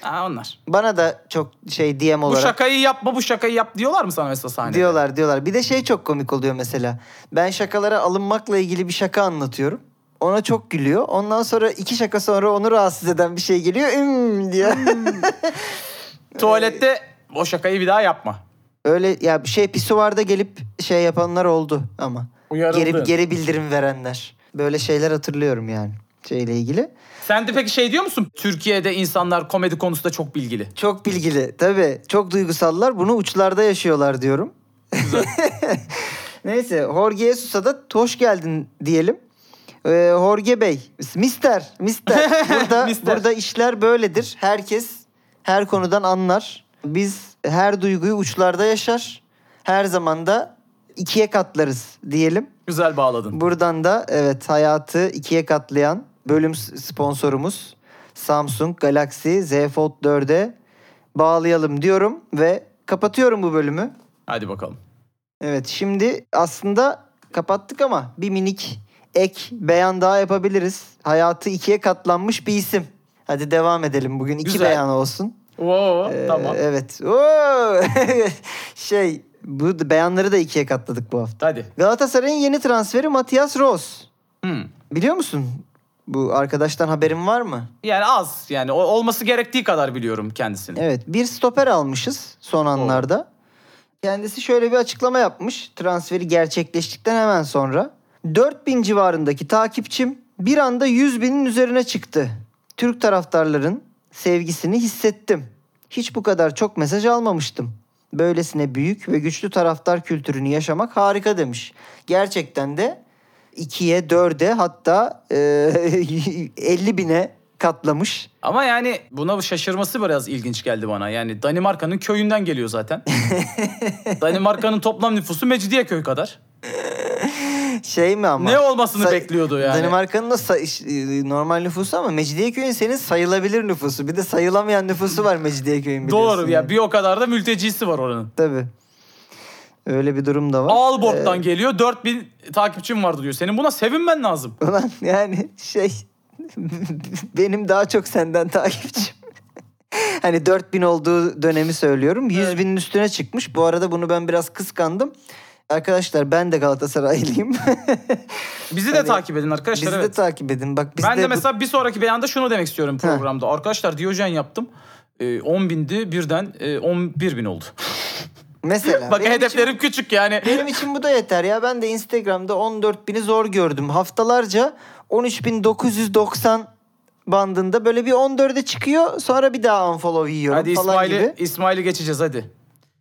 C: Ha, onlar.
B: Bana da çok şey DM
C: Bu
B: olarak
C: şakayı yapma, bu şakayı yap diyorlar mı sana mesela sahnede?
B: diyorlar diyorlar. Bir de şey çok komik oluyor mesela. Ben şakalara alınmakla ilgili bir şaka anlatıyorum. Ona çok gülüyor. Ondan sonra iki şaka sonra onu rahatsız eden bir şey geliyor. "Üm" diyor.
C: Tuvalette o şakayı bir daha yapma.
B: Öyle ya bir şey pisuvarda gelip şey yapanlar oldu ama.
C: Uyarıldı.
B: Geri, geri bildirim verenler. Böyle şeyler hatırlıyorum yani şeyle ilgili.
C: Sen de peki şey diyor musun? Türkiye'de insanlar komedi konusunda çok bilgili.
B: Çok bilgili. Tabii. Çok duygusallar. Bunu uçlarda yaşıyorlar diyorum. Neyse. Jorge Jesus'a da hoş geldin diyelim. Ee, Jorge Bey. Mister. Mister. Burada,
C: Mister.
B: burada işler böyledir. Herkes her konudan anlar. Biz her duyguyu uçlarda yaşar. Her zaman da ikiye katlarız diyelim.
C: Güzel bağladın.
B: Buradan da evet hayatı ikiye katlayan bölüm sponsorumuz Samsung Galaxy Z Fold 4'e bağlayalım diyorum ve kapatıyorum bu bölümü.
C: Hadi bakalım.
B: Evet şimdi aslında kapattık ama bir minik ek beyan daha yapabiliriz. Hayatı ikiye katlanmış bir isim. Hadi devam edelim bugün iki
C: Güzel.
B: beyan olsun.
C: Oo,
B: Ee,
C: tamam.
B: Evet. Oo! şey bu beyanları da ikiye katladık bu hafta.
C: Hadi.
B: Galatasaray'ın yeni transferi Matias Rose.
C: Hmm.
B: Biliyor musun? Bu arkadaştan haberin var mı?
C: Yani az yani olması gerektiği kadar biliyorum kendisini.
B: Evet bir stoper almışız son anlarda. Kendisi şöyle bir açıklama yapmış transferi gerçekleştikten hemen sonra. 4000 civarındaki takipçim bir anda 100 binin üzerine çıktı. Türk taraftarların sevgisini hissettim. Hiç bu kadar çok mesaj almamıştım. Böylesine büyük ve güçlü taraftar kültürünü yaşamak harika demiş. Gerçekten de 2'ye, 4'e hatta e, 50 bine katlamış.
C: Ama yani buna şaşırması biraz ilginç geldi bana. Yani Danimarka'nın köyünden geliyor zaten. Danimarka'nın toplam nüfusu Mecidiyeköy kadar.
B: Şey mi ama?
C: Ne olmasını
B: Say-
C: bekliyordu yani.
B: Danimarka'nın da say- e, normal nüfusu ama Mecidiyeköy'ün senin sayılabilir nüfusu. Bir de sayılamayan nüfusu var Mecidiyeköy'ün biliyorsun.
C: Doğru ya bir o kadar da mültecisi var oranın.
B: Tabii. Öyle bir durum da var.
C: Aalborg'dan geliyor 4000 takipçim vardı diyor. Senin buna sevinmen lazım.
B: Ulan yani şey benim daha çok senden takipçim. hani 4000 olduğu dönemi söylüyorum. 100
C: Evet.
B: binin üstüne çıkmış. Bu arada bunu ben biraz kıskandım. Arkadaşlar ben de Galatasaraylıyım.
C: Bizi de
B: Hani
C: takip edin arkadaşlar.
B: Bizi de
C: evet.
B: takip edin. Bak biz
C: ben de, mesela bir sonraki beyanda şunu demek istiyorum programda. Arkadaşlar Diyojen yaptım. Ee, 10 bindi birden e, 11 bin oldu.
B: mesela
C: Bak
B: benim
C: hedeflerim küçük yani.
B: benim için bu da yeter ya. Ben de Instagram'da 14 bini zor gördüm. Haftalarca 13.990 bandında böyle bir 14'e çıkıyor. Sonra bir daha unfollow yiyorum
C: Hadi
B: falan
C: İsmail'i
B: gibi.
C: İsmail'i geçeceğiz hadi.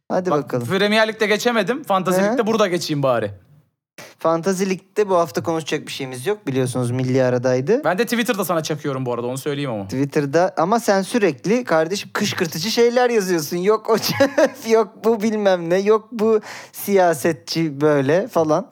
B: Hadi
C: Bak,
B: bakalım.
C: Premier Lig'de geçemedim. Fantasy
B: He.
C: Lig'de burada geçeyim bari.
B: Fantasy Lig'de bu hafta konuşacak bir şeyimiz yok. Biliyorsunuz milli aradaydı.
C: Ben de Twitter'da sana çakıyorum bu arada onu söyleyeyim ama.
B: Twitter'da ama sen sürekli kardeşim kışkırtıcı şeyler yazıyorsun. Yok o yok bu bilmem ne, yok bu siyasetçi böyle falan.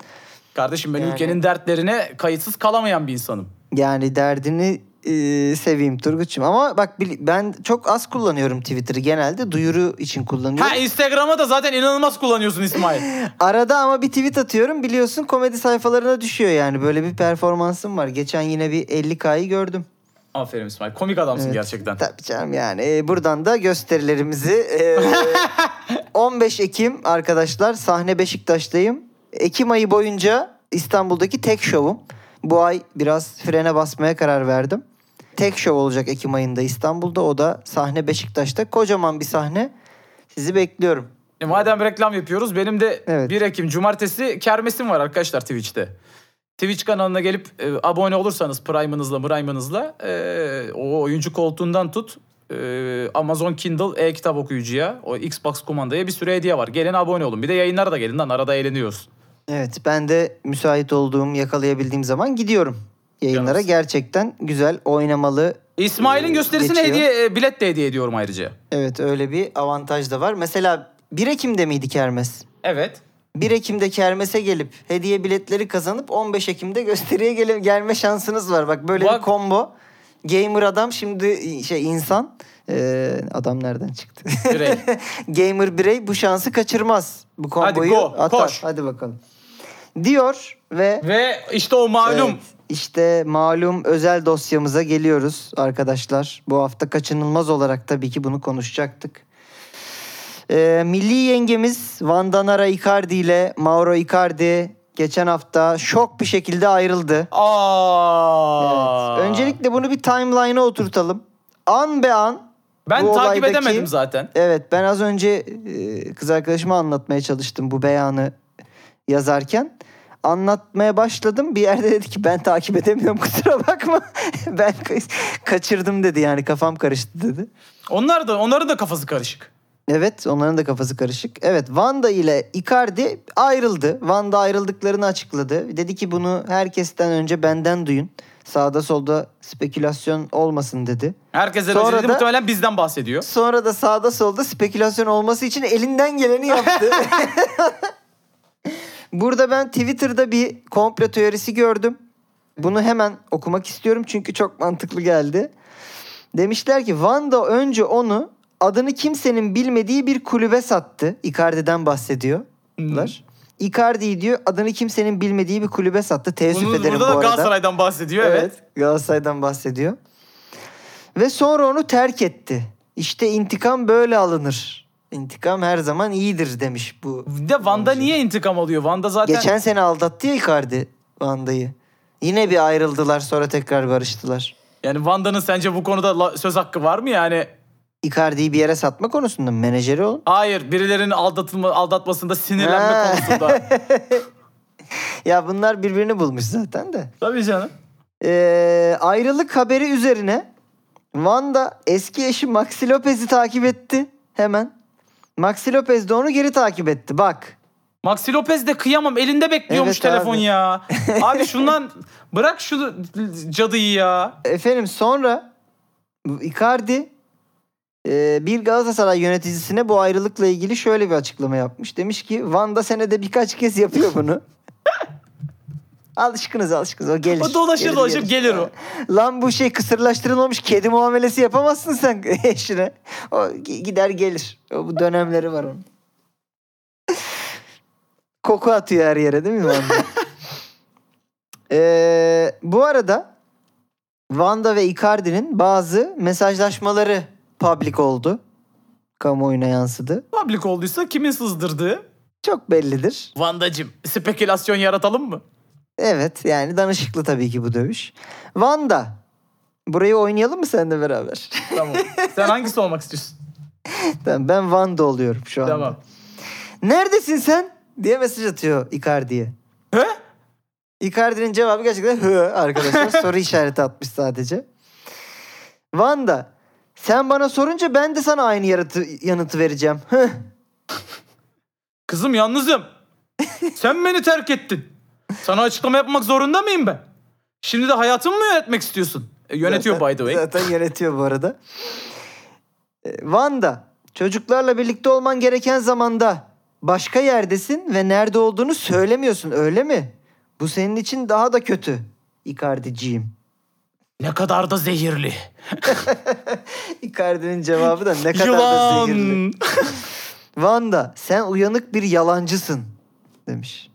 C: Kardeşim ben
B: Yani-
C: ülkenin dertlerine kayıtsız kalamayan bir insanım.
B: Yani derdini e, seveyim Turgut'cum. Ama bak ben çok az kullanıyorum Twitter'ı genelde. Duyuru için kullanıyorum.
C: Ha Instagram'a da zaten inanılmaz kullanıyorsun İsmail.
B: Arada ama bir tweet atıyorum biliyorsun komedi sayfalarına düşüyor yani. Böyle bir performansım var. Geçen yine bir 50K'yı gördüm.
C: Aferin İsmail. Komik adamsın
B: Evet.
C: gerçekten.
B: Tabii canım yani. E, buradan da gösterilerimizi e, 15 Ekim arkadaşlar sahne Beşiktaş'tayım. Ekim ayı boyunca İstanbul'daki tek şovum. Bu ay biraz frene basmaya karar verdim. Tek şov olacak Ekim ayında İstanbul'da. O da sahne Beşiktaş'ta. Kocaman bir sahne. Sizi bekliyorum.
C: E, madem reklam yapıyoruz benim de
B: Evet.
C: 1 Ekim Cumartesi kermesim var arkadaşlar Twitch'te. Twitch kanalına gelip e, abone olursanız Prime'ınızla Prime'ınızla e, o oyuncu koltuğundan tut e, Amazon Kindle e-kitap okuyucuya o Xbox kumandaya bir sürü hediye var. Gelin abone olun. Bir de yayınlara da gelin lan arada eğleniyoruz.
B: Evet ben de müsait olduğum yakalayabildiğim zaman gidiyorum. Yayınlara
C: Canımsın.
B: gerçekten güzel oynamalı.
C: İsmail'in
B: e,
C: gösterisine
B: geçiyor.
C: hediye e, bilet de hediye ediyorum ayrıca.
B: Evet öyle bir avantaj da var. Mesela 1 Ekim'de miydi kermes?
C: Evet.
B: 1 Ekim'de kermese gelip hediye biletleri kazanıp 15 Ekim'de gösteriye gele- gelme şansınız var. Bak böyle
C: Bak-
B: bir combo. Gamer adam şimdi şey insan. Ee, adam nereden çıktı?
C: Birey.
B: Gamer birey bu şansı kaçırmaz. Bu komboyu
C: go,
B: atar.
C: koş.
B: Hadi bakalım. Diyor ve
C: Ve işte o malum
B: Evet, işte malum özel dosyamıza geliyoruz arkadaşlar. Bu hafta kaçınılmaz olarak tabii ki bunu konuşacaktık. Ee, milli yengemiz Vandanara Icardi ile Mauro Icardi geçen hafta şok bir şekilde ayrıldı.
C: Aa.
B: Evet. Öncelikle bunu bir timeline'a oturtalım. An be an
C: ben
B: bu
C: takip
B: olaydaki-
C: edemedim zaten.
B: Evet ben az önce e, kız arkadaşıma anlatmaya çalıştım bu beyanı yazarken. Anlatmaya başladım. Bir yerde dedi ki ben takip edemiyorum kusura bakma. ben ka- kaçırdım dedi yani kafam karıştı dedi.
C: Onlar da onların da kafası karışık.
B: Evet onların da kafası karışık. Evet Vanda ile Icardi ayrıldı. Vanda ayrıldıklarını açıkladı. Dedi ki bunu herkesten önce benden duyun. Sağda solda spekülasyon olmasın dedi.
C: Herkesten
B: Sonra
C: dedi,
B: da-
C: muhtemelen bizden bahsediyor.
B: Sonra da sağda solda spekülasyon olması için elinden geleni yaptı. Burada ben Twitter'da bir komplo teorisi gördüm. Bunu hemen okumak istiyorum çünkü çok mantıklı geldi. Demişler ki Vanda önce onu adını kimsenin bilmediği bir kulübe sattı. Icardi'den bahsediyorlar. Icardi diyor adını kimsenin bilmediği bir kulübe sattı. Teessüf
C: Bunun,
B: ederim
C: burada
B: bu
C: da
B: arada.
C: Galatasaray'dan bahsediyor evet.
B: Galatasaray'dan bahsediyor. Ve sonra onu terk etti. İşte intikam böyle alınır. İntikam her zaman iyidir demiş bu.
C: De Van'da niye intikam alıyor? Van'da zaten
B: Geçen sene aldattı ya Icardi Vanda'yı. Yine bir ayrıldılar sonra tekrar barıştılar.
C: yani Van'da'nın sence bu konuda söz hakkı var mı yani?
B: Icardi'yi bir yere satma konusunda mı? menajeri ol.
C: Hayır, birilerinin aldatılma aldatmasında sinirlenme
B: Ha.
C: konusunda.
B: Ya bunlar birbirini bulmuş zaten de.
C: Tabii canım.
B: Ee, ayrılık haberi üzerine Wanda eski eşi Maxi Lopez'i takip etti hemen. Maxi Lopez de onu geri takip etti. Bak
C: Maxi Lopez de kıyamam elinde bekliyormuş
B: Evet
C: telefon
B: abi.
C: ya. Abi şundan bırak şu cadıyı ya.
B: Efendim sonra Icardi e, bir Galatasaray yöneticisine bu ayrılıkla ilgili şöyle bir açıklama yapmış. Demiş ki Van'da senede birkaç kez yapıyor bunu. alışkınız alışkınız o gelir.
C: O dolaşır
B: Gelir,
C: dolaşır gelir o.
B: Lan bu şey kısırlaştırılmamış kedi muamelesi yapamazsın sen eşine. O gi- gider gelir. O bu dönemleri var onun. Koku atıyor her yere değil mi Van'da? Ee, bu arada Vanda ve Icardi'nin bazı mesajlaşmaları public oldu. Kamuoyuna yansıdı.
C: Public olduysa kimin sızdırdığı?
B: Çok bellidir.
C: Vandacım spekülasyon yaratalım mı?
B: Evet yani danışıklı tabii ki bu dövüş. Vanda. Burayı oynayalım mı seninle beraber?
C: Tamam. Sen hangisi olmak istiyorsun?
B: Tamam, ben Vanda oluyorum şu anda.
C: Tamam.
B: Neredesin sen? diye mesaj atıyor Icardi'ye.
C: He?
B: Icardi'nin cevabı gerçekten hı arkadaşlar. Soru işareti atmış sadece. Vanda sen bana sorunca ben de sana aynı yaratı, yanıtı vereceğim.
C: Kızım yalnızım. Sen beni terk ettin. Sana açıklama yapmak zorunda mıyım ben? Şimdi de hayatımı mı yönetmek istiyorsun? E, yönetiyor
B: Zaten-
C: by the way.
B: Zaten yönetiyor bu arada. E, Vanda, çocuklarla birlikte olman gereken zamanda başka yerdesin ve nerede olduğunu söylemiyorsun öyle mi? Bu senin için daha da kötü. Icardi'ciğim.
C: Ne kadar da zehirli.
B: Icardi'nin cevabı da ne kadar da zehirli.
C: Yılan.
B: Vanda sen uyanık bir yalancısın demiş.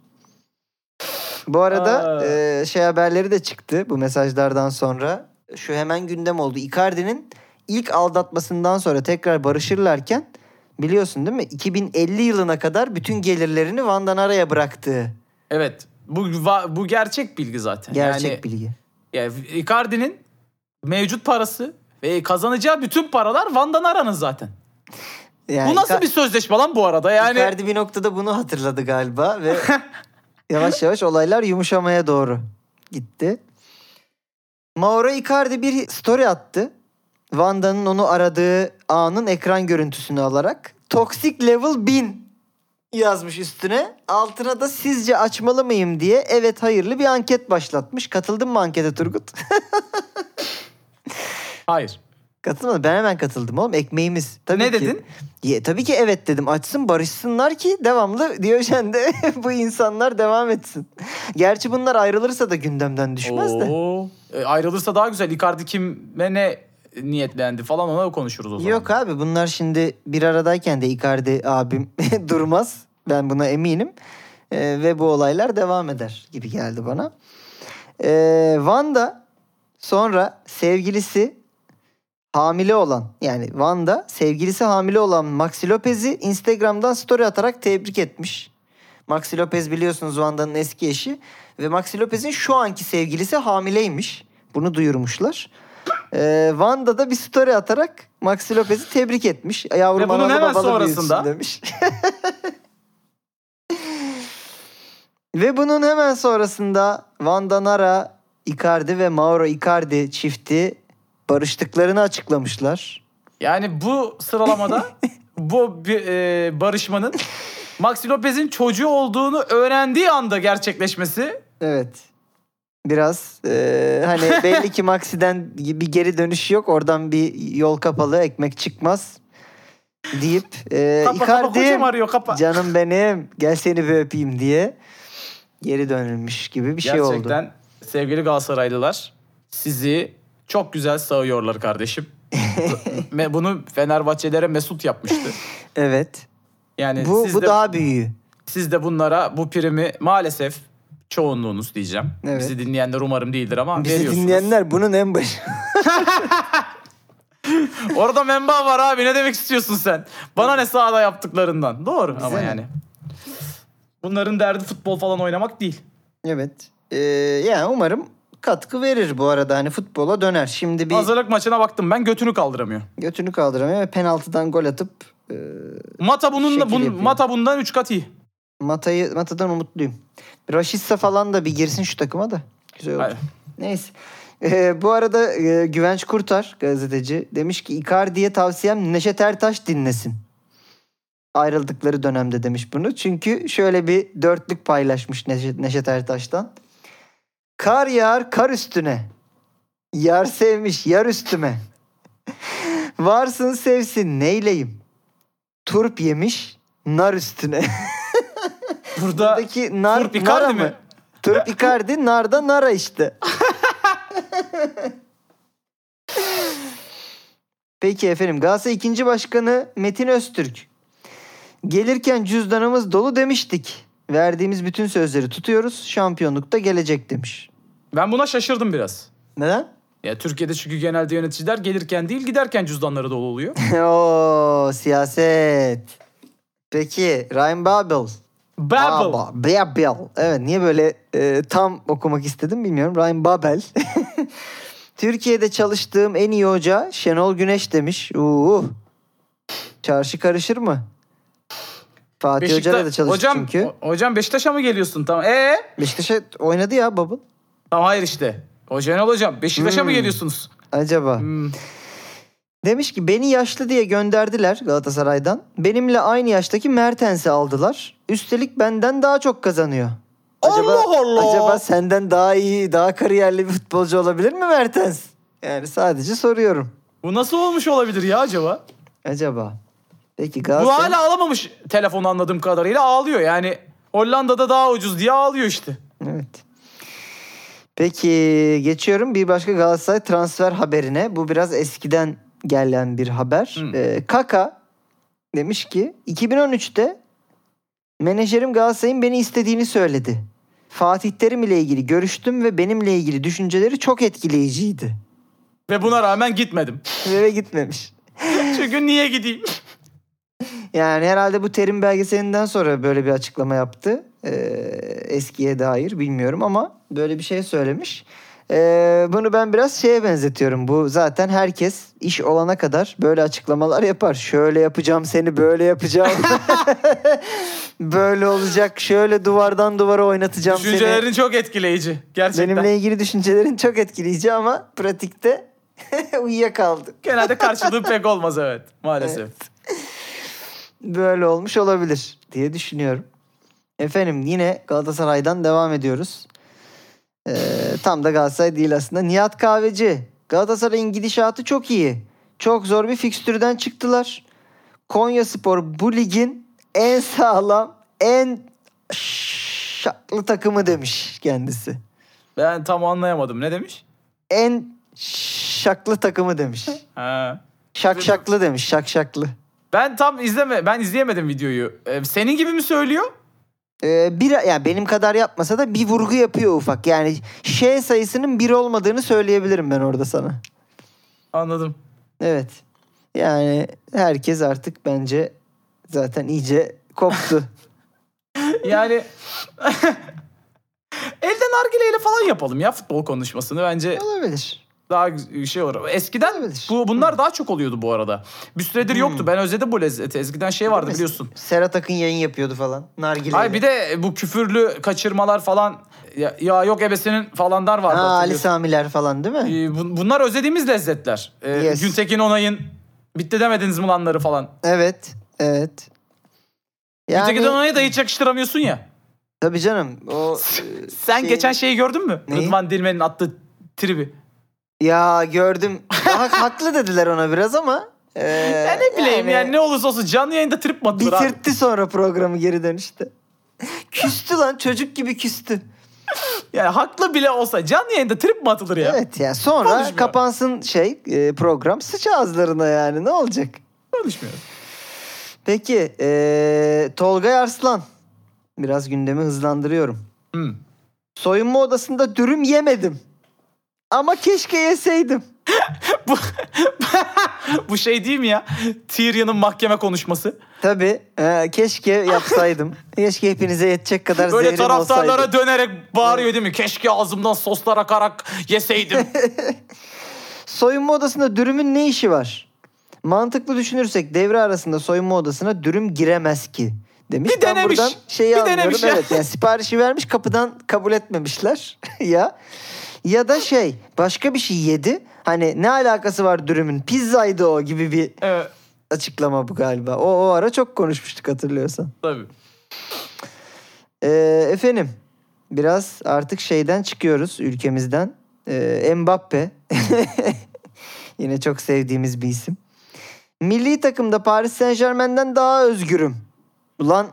B: Bu arada e, şey haberleri de çıktı bu mesajlardan sonra. Şu hemen gündem oldu. Icardi'nin ilk aldatmasından sonra tekrar barışırlarken biliyorsun değil mi? 2050 yılına kadar bütün gelirlerini Van'dan araya bıraktığı
C: Evet. Bu bu gerçek bilgi zaten.
B: gerçek
C: yani,
B: bilgi.
C: Yani Icardi'nin mevcut parası ve kazanacağı bütün paralar Van'dan aranın zaten.
B: Yani
C: bu nasıl bir sözleşme lan bu arada? Yani
B: Icardi bir noktada bunu hatırladı galiba ve yavaş yavaş olaylar yumuşamaya doğru gitti. Mauro Icardi bir story attı. Vanda'nın onu aradığı anın ekran görüntüsünü alarak Toxic Level 1000 yazmış üstüne. Altına da sizce açmalı mıyım diye evet hayırlı bir anket başlatmış. Katıldın mı ankete Turgut?
C: hayır.
B: Katılmadı. Ben hemen katıldım oğlum. Ekmeğimiz. Tabii
C: Ne
B: ki.
C: dedin?
B: Ye, tabii ki evet dedim. Açsın barışsınlar ki devamlı Diyojen'de bu insanlar devam etsin. Gerçi bunlar ayrılırsa da gündemden düşmez de.
C: Oo. E, ayrılırsa daha güzel. Icardi kime ne niyetlendi falan ona konuşuruz o zaman.
B: Yok abi bunlar şimdi bir aradayken de Icardi abim durmaz. Ben buna eminim. Ee, ve bu olaylar devam eder gibi geldi bana. Ee, Vanda sonra sevgilisi hamile olan yani Vanda sevgilisi hamile olan Maxi Lopez'i Instagram'dan story atarak tebrik etmiş. Maxi Lopez biliyorsunuz Vanda'nın eski eşi ve Maxi Lopez'in şu anki sevgilisi hamileymiş. Bunu duyurmuşlar. Ee, Vanda da bir story atarak Maxi Lopez'i tebrik etmiş. Yavrum
C: Ve bunun
B: analı
C: hemen
B: babalı
C: sonrasında-
B: demiş. ve bunun hemen sonrasında Vanda Nara, Icardi ve Mauro Icardi çifti barıştıklarını açıklamışlar.
C: Yani bu sıralamada bu bir, e, barışmanın Maxi Lopez'in çocuğu olduğunu öğrendiği anda gerçekleşmesi
B: Evet. Biraz e, hani belli ki Maxi'den bir geri dönüş yok. Oradan bir yol kapalı, ekmek çıkmaz deyip e,
C: kapa kapa
B: Icardi
C: kocam arıyor kapa.
B: canım benim gel seni bir öpeyim diye geri dönülmüş gibi bir şey oldu.
C: Gerçekten sevgili Galatasaraylılar sizi çok güzel sağıyorlar kardeşim. Bunu Fenerbahçelere Mesut yapmıştı.
B: Evet.
C: Yani
B: Bu
C: siz
B: bu
C: de,
B: daha büyüğü.
C: siz de bunlara bu primi maalesef çoğunluğunuz diyeceğim.
B: Evet.
C: Bizi dinleyenler umarım değildir ama
B: Bizi
C: veriyorsunuz.
B: dinleyenler bunun en başı.
C: Orada memba var abi ne demek istiyorsun sen? Bana ne sahada yaptıklarından. Doğru
B: Bize
C: ama
B: ne?
C: yani. Bunların derdi futbol falan oynamak değil.
B: evet. E, yani umarım katkı verir bu arada hani futbola döner. Şimdi bir
C: Hazırlık maçına baktım ben götünü kaldıramıyor.
B: götünü kaldıramıyor ve penaltıdan gol atıp e,
C: Mata bunun
B: Şekil
C: da
B: yapıyor.
C: Mata bundan 3 kat iyi.
B: Mata'yı Mata'dan umutluyum. Raşitsa falan da bir girsin şu takıma da. Güzel olur.
C: Hayır.
B: Neyse. Ee, bu arada e, Güvenç Kurtar gazeteci demiş ki Icardi'ye tavsiyem Neşet Ertaş dinlesin. ayrıldıkları dönemde demiş bunu. Çünkü şöyle bir dörtlük paylaşmış Neşet, Neşet Ertaş'tan. Kar yağar kar üstüne. Yar sevmiş yar üstüme. Varsın sevsin neyleyim. Turp yemiş nar üstüne.
C: Burada
B: Buradaki nar,
C: Turp Icardi
B: nara
C: mi?
B: mı? Turp Icardi, nar da nara işte. Peki efendim Galatasaray ikinci başkanı Metin Öztürk. Gelirken cüzdanımız dolu demiştik. Verdiğimiz bütün sözleri tutuyoruz. Şampiyonlukta gelecek demiş.
C: ben buna şaşırdım biraz.
B: Neden?
C: Ya Türkiye'de çünkü genelde yöneticiler gelirken değil giderken cüzdanları dolu oluyor.
B: Oo siyaset. Peki Ryan Babel.
C: Babel.
B: Baba, Babel. Evet niye böyle e, tam okumak istedim bilmiyorum. Ryan Babel. Türkiye'de çalıştığım en iyi hoca Şenol Güneş demiş. Uuu. Çarşı karışır mı? Fatih
C: Beşikta-
B: Hoca'yla da çalıştı
C: hocam,
B: çünkü.
C: ho- hocam Beşiktaş'a mı geliyorsun? Tamam. Ee?
B: Beşiktaş'a oynadı ya Babel.
C: Tamam hayır işte. O Şenol hocam Beşiktaş'a mı
B: Hmm.
C: geliyorsunuz?
B: Acaba.
C: Hmm.
B: Demiş ki beni yaşlı diye gönderdiler Galatasaray'dan. Benimle aynı yaştaki Mertens'i aldılar. Üstelik benden daha çok kazanıyor. Acaba,
C: Allah Allah.
B: Acaba senden daha iyi, daha kariyerli bir futbolcu olabilir mi Mertens? Yani sadece soruyorum.
C: Bu nasıl olmuş olabilir ya acaba?
B: Acaba. Peki
C: Bu
B: Galatasaray...
C: hala alamamış telefonu anladığım kadarıyla ağlıyor. Yani Hollanda'da daha ucuz diye ağlıyor işte.
B: Evet. Peki geçiyorum bir başka Galatasaray transfer haberine. Bu biraz eskiden gelen bir haber.
C: Hmm.
B: Ee, Kaka demiş ki 2013'te menajerim Galatasaray'ın beni istediğini söyledi. Fatih Terim ile ilgili görüştüm ve benimle ilgili düşünceleri çok etkileyiciydi.
C: Ve buna rağmen gitmedim.
B: Ve gitmemiş.
C: Çünkü niye gideyim?
B: Yani herhalde bu terim belgeselinden sonra böyle bir açıklama yaptı. Ee, eskiye dair bilmiyorum ama böyle bir şey söylemiş. Ee, bunu ben biraz şeye benzetiyorum. Bu zaten herkes iş olana kadar böyle açıklamalar yapar. Şöyle yapacağım seni böyle yapacağım. böyle olacak. Şöyle duvardan duvara oynatacağım seni.
C: Düşüncelerin çok etkileyici. Gerçekten.
B: Benimle ilgili düşüncelerin çok etkileyici ama pratikte uyuyakaldı.
C: Genelde karşılığı pek olmaz evet. Maalesef.
B: Böyle olmuş olabilir diye düşünüyorum. Efendim yine Galatasaray'dan devam ediyoruz. Ee, tam da Galatasaray değil aslında. Nihat Kahveci. Galatasaray'ın gidişatı çok iyi. Çok zor bir fikstürden çıktılar. Konya Spor bu ligin en sağlam, en şaklı takımı demiş kendisi.
C: Ben tam anlayamadım. Ne demiş?
B: En şaklı takımı demiş.
C: Ha.
B: Şak şaklı demiş. Şak şaklı.
C: Ben tam izleme ben izleyemedim videoyu. Ee, senin gibi mi söylüyor?
B: Ee, bir yani benim kadar yapmasa da bir vurgu yapıyor ufak. Yani şey sayısının bir olmadığını söyleyebilirim ben orada sana.
C: Anladım.
B: Evet. Yani herkes artık bence zaten iyice koptu.
C: Yani elden nargileyle falan yapalım ya futbol konuşmasını. Bence
B: Olabilir.
C: Daha şey olur. Eskiden
B: Olabilir.
C: bu bunlar daha çok oluyordu bu arada. Bir süredir yoktu. Ben özledim bu lezzeti. Eskiden şey vardı biliyorsun.
B: Serhat Akın yayın yapıyordu falan. Nargile.
C: Ay bir de bu küfürlü kaçırmalar falan ya, ya yok ebesinin falanlar vardı.
B: ha, Ali. Samiler falan değil mi?
C: Ee, bun- bunlar özlediğimiz lezzetler. Ee,
B: Yes.
C: Güntekin Onay'ın bitti demediniz mi lanları falan.
B: Evet. Evet.
C: Güntekin
B: Yani
C: Onay'a da hiç yakıştıramıyorsun ya.
B: tabii canım. O
C: Sen
B: şey-
C: geçen şeyi gördün mü?
B: Neyi?
C: Rıdvan Dilmen'in attığı tribi.
B: Ya gördüm. Hak- haklı dediler ona biraz ama. e,
C: Ya ne bileyim yani, ne olursa olsun canlı yayında trip mi abi?
B: Bitirtti sonra programı geri dönüşte. küstü lan çocuk gibi küstü.
C: Yani haklı bile olsa canlı yayında trip mi atılır ya?
B: Evet ya sonra
C: Konuşmuyor.
B: kapansın şey e, program sıç ağızlarına yani ne olacak?
C: Konuşmuyor.
B: Peki e, Tolgay Arslan. Biraz gündemi hızlandırıyorum.
C: Hmm.
B: Soyunma odasında dürüm yemedim. Ama keşke yeseydim.
C: bu, bu şey değil mi ya? Tyrion'un mahkeme konuşması.
B: Tabii e, keşke yapsaydım. keşke hepinize yetecek kadar
C: Böyle
B: zehrim
C: taraftarlara
B: olsaydı.
C: dönerek bağırıyor değil mi? Keşke ağzımdan soslar akarak yeseydim.
B: Soyunma odasında dürümün ne işi var? Mantıklı düşünürsek devre arasında soyunma odasına dürüm giremez ki demiş.
C: Bir
B: Ben
C: denemiş.
B: buradan şeyi
C: Bir
B: anlıyorum.
C: denemiş ya.
B: Evet yani siparişi vermiş kapıdan kabul etmemişler ya. Ya da şey başka bir şey yedi. Hani ne alakası var dürümün? Pizzaydı o gibi bir
C: evet.
B: açıklama bu galiba. O, o ara çok konuşmuştuk hatırlıyorsan.
C: Tabii.
B: Ee, efendim biraz artık şeyden çıkıyoruz ülkemizden. Ee, Mbappe. Yine çok sevdiğimiz bir isim. Milli takımda Paris Saint Germain'den daha özgürüm. Lan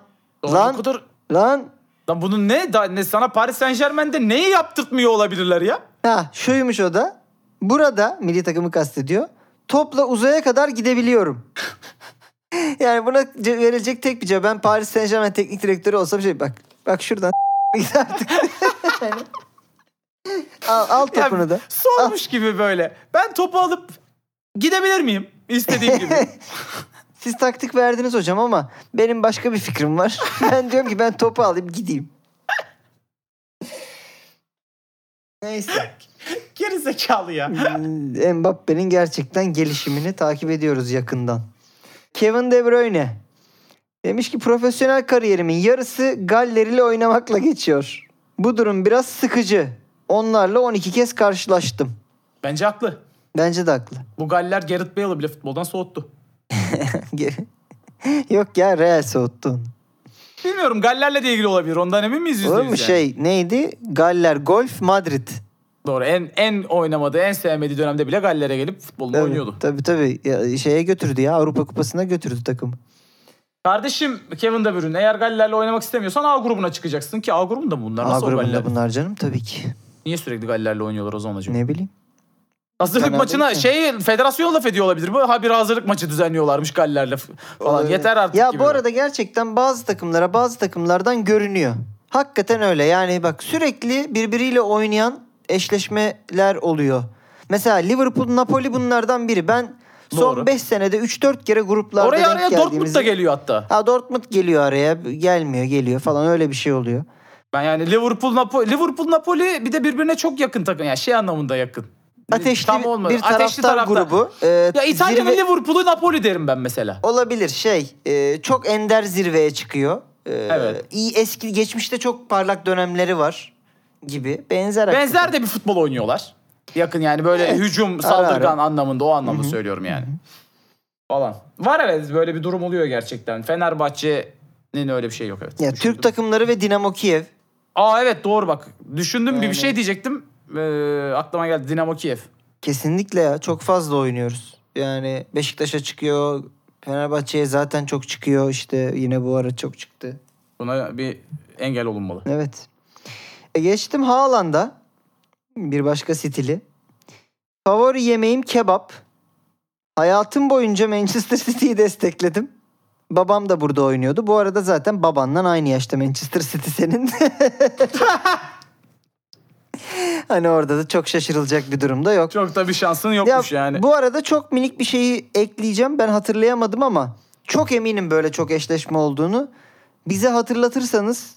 C: Lan.
B: lan
C: kadar...
B: lan
C: Lan bunun ne, da, ne sana Paris Saint Germain'de neyi yaptırtmıyor olabilirler ya?
B: ha şuymuş o da. Burada milli takımı kastediyor. Topla uzaya kadar gidebiliyorum. yani buna ce- verilecek tek bir cevap. Ben Paris Saint Germain teknik direktörü olsam şey bak. Bak şuradan git artık. Yani. al, al
C: Ya,
B: topunu da.
C: Sormuş gibi böyle. Ben topu alıp gidebilir miyim? İstediğim gibi.
B: Siz taktik verdiniz hocam ama benim başka bir fikrim var. ben diyorum ki ben topu alayım gideyim. Neyse.
C: Geri zekalı ya.
B: Hmm, Mbappe'nin gerçekten gelişimini takip ediyoruz yakından. Kevin De Bruyne demiş ki profesyonel kariyerimin yarısı Galler ile oynamakla geçiyor. Bu durum biraz sıkıcı. Onlarla 12 kez karşılaştım.
C: Bence haklı.
B: Bence de haklı.
C: Bu Galler Gareth Bale'ı bile futboldan soğuttu.
B: Yok ya Real soğuttu onu.
C: Bilmiyorum Galler'le de ilgili olabilir. Ondan emin miyiz yüzde
B: Olur mu
C: yani?
B: şey neydi? Galler Golf Madrid.
C: Doğru. En en oynamadığı, en sevmediği dönemde bile Galler'e gelip futbolunu
B: Tabii,
C: oynuyordu.
B: Tabii tabii. Ya, şeye götürdü ya Avrupa Kupası'na götürdü takım.
C: Kardeşim Kevin De Bruyne eğer Galler'le oynamak istemiyorsan A grubuna çıkacaksın ki A grubunda bunlar?
B: A
C: Nasıl Galler?
B: grubunda bunlar canım tabii ki.
C: Niye sürekli Galler'le oynuyorlar o zaman acaba?
B: Ne bileyim.
C: Hazırlık
B: Fena
C: maçına
B: mi?
C: şey federasyon laf ediyor olabilir. Bu ha bir hazırlık maçı düzenliyorlarmış Galler'le falan.
B: Ee,
C: Yeter artık
B: Ya
C: gibi.
B: bu arada gerçekten bazı takımlara bazı takımlardan görünüyor. Hakikaten öyle. Yani bak sürekli birbiriyle oynayan eşleşmeler oluyor. Mesela Liverpool, Napoli bunlardan biri. Ben son
C: Doğru.
B: 5 senede 3-4 kere gruplarda
C: Oraya araya Dortmund da geliyor hatta.
B: Ha Dortmund geliyor araya. Gelmiyor, geliyor falan öyle bir şey oluyor.
C: Ben yani Liverpool Napoli Liverpool Napoli bir de birbirine çok yakın takım. Yani şey anlamında yakın.
B: Ateşli
C: Tam olmadı.
B: bir taraftar
C: Ateşli taraftar.
B: grubu. Ee,
C: Ya İtalya'nın
B: zirve-
C: Liverpool'u Napoli derim ben mesela.
B: Olabilir şey e, çok ender zirveye çıkıyor. E,
C: Evet.
B: iyi eski geçmişte çok parlak dönemleri var gibi. Benzer
C: Benzer
B: hakikaten.
C: de bir futbol oynuyorlar. Yakın yani böyle
B: Evet.
C: hücum, saldırgan
B: ara.
C: anlamında o anlamda söylüyorum yani. Falan. Var evet böyle bir durum oluyor gerçekten. Fenerbahçe'nin öyle bir şey yok evet.
B: Ya
C: Düşündüm.
B: Türk takımları ve Dinamo Kiev.
C: Aa evet doğru bak. Düşündüm bir, bir
B: Yani-
C: şey diyecektim. Ee, aklıma geldi Dinamo Kiev.
B: Kesinlikle ya çok fazla oynuyoruz. Yani Beşiktaş'a çıkıyor. Fenerbahçe'ye zaten çok çıkıyor işte yine bu ara çok çıktı.
C: Buna bir engel olunmalı.
B: Evet. E geçtim Haaland'a. Bir başka stili. Favori yemeğim kebap. Hayatım boyunca Manchester City'yi destekledim. Babam da burada oynuyordu. Bu arada zaten babanla aynı yaşta Manchester City senin. hani orada da çok şaşırılacak bir durumda yok.
C: Çok da bir şansın
B: Ya,
C: yokmuş yani.
B: Bu arada çok minik bir şeyi ekleyeceğim. Ben hatırlayamadım ama çok eminim böyle çok eşleşme olduğunu. Bize hatırlatırsanız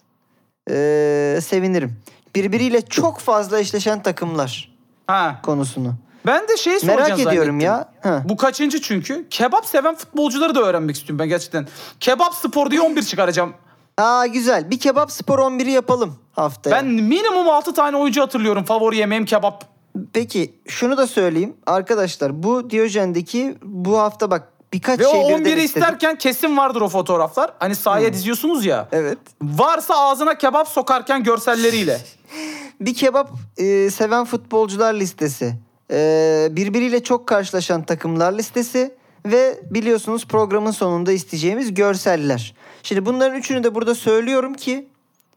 B: eee, sevinirim. Birbiriyle çok fazla eşleşen takımlar
C: Ha.
B: konusunu.
C: Ben de şey soracağım
B: Merak ediyorum
C: zannettim.
B: ya. Ha.
C: Bu kaçıncı çünkü? Kebap seven futbolcuları da öğrenmek istiyorum ben gerçekten. Kebap spor diye 11 çıkaracağım.
B: Aa güzel. Bir kebap spor 11'i yapalım haftaya.
C: Ben minimum 6 tane oyuncu hatırlıyorum. Favori yemeğim kebap.
B: Peki şunu da söyleyeyim. Arkadaşlar bu Diyojen'deki bu hafta bak birkaç
C: Ve o
B: şey birden
C: 11'i
B: istedim.
C: isterken kesin vardır o fotoğraflar. Hani sahaya diziyorsunuz ya.
B: Evet.
C: Varsa ağzına kebap sokarken görselleriyle.
B: Bir kebap e, seven futbolcular listesi. E, birbiriyle çok karşılaşan takımlar listesi. Ve biliyorsunuz programın sonunda isteyeceğimiz görseller. Şimdi bunların üçünü de burada söylüyorum ki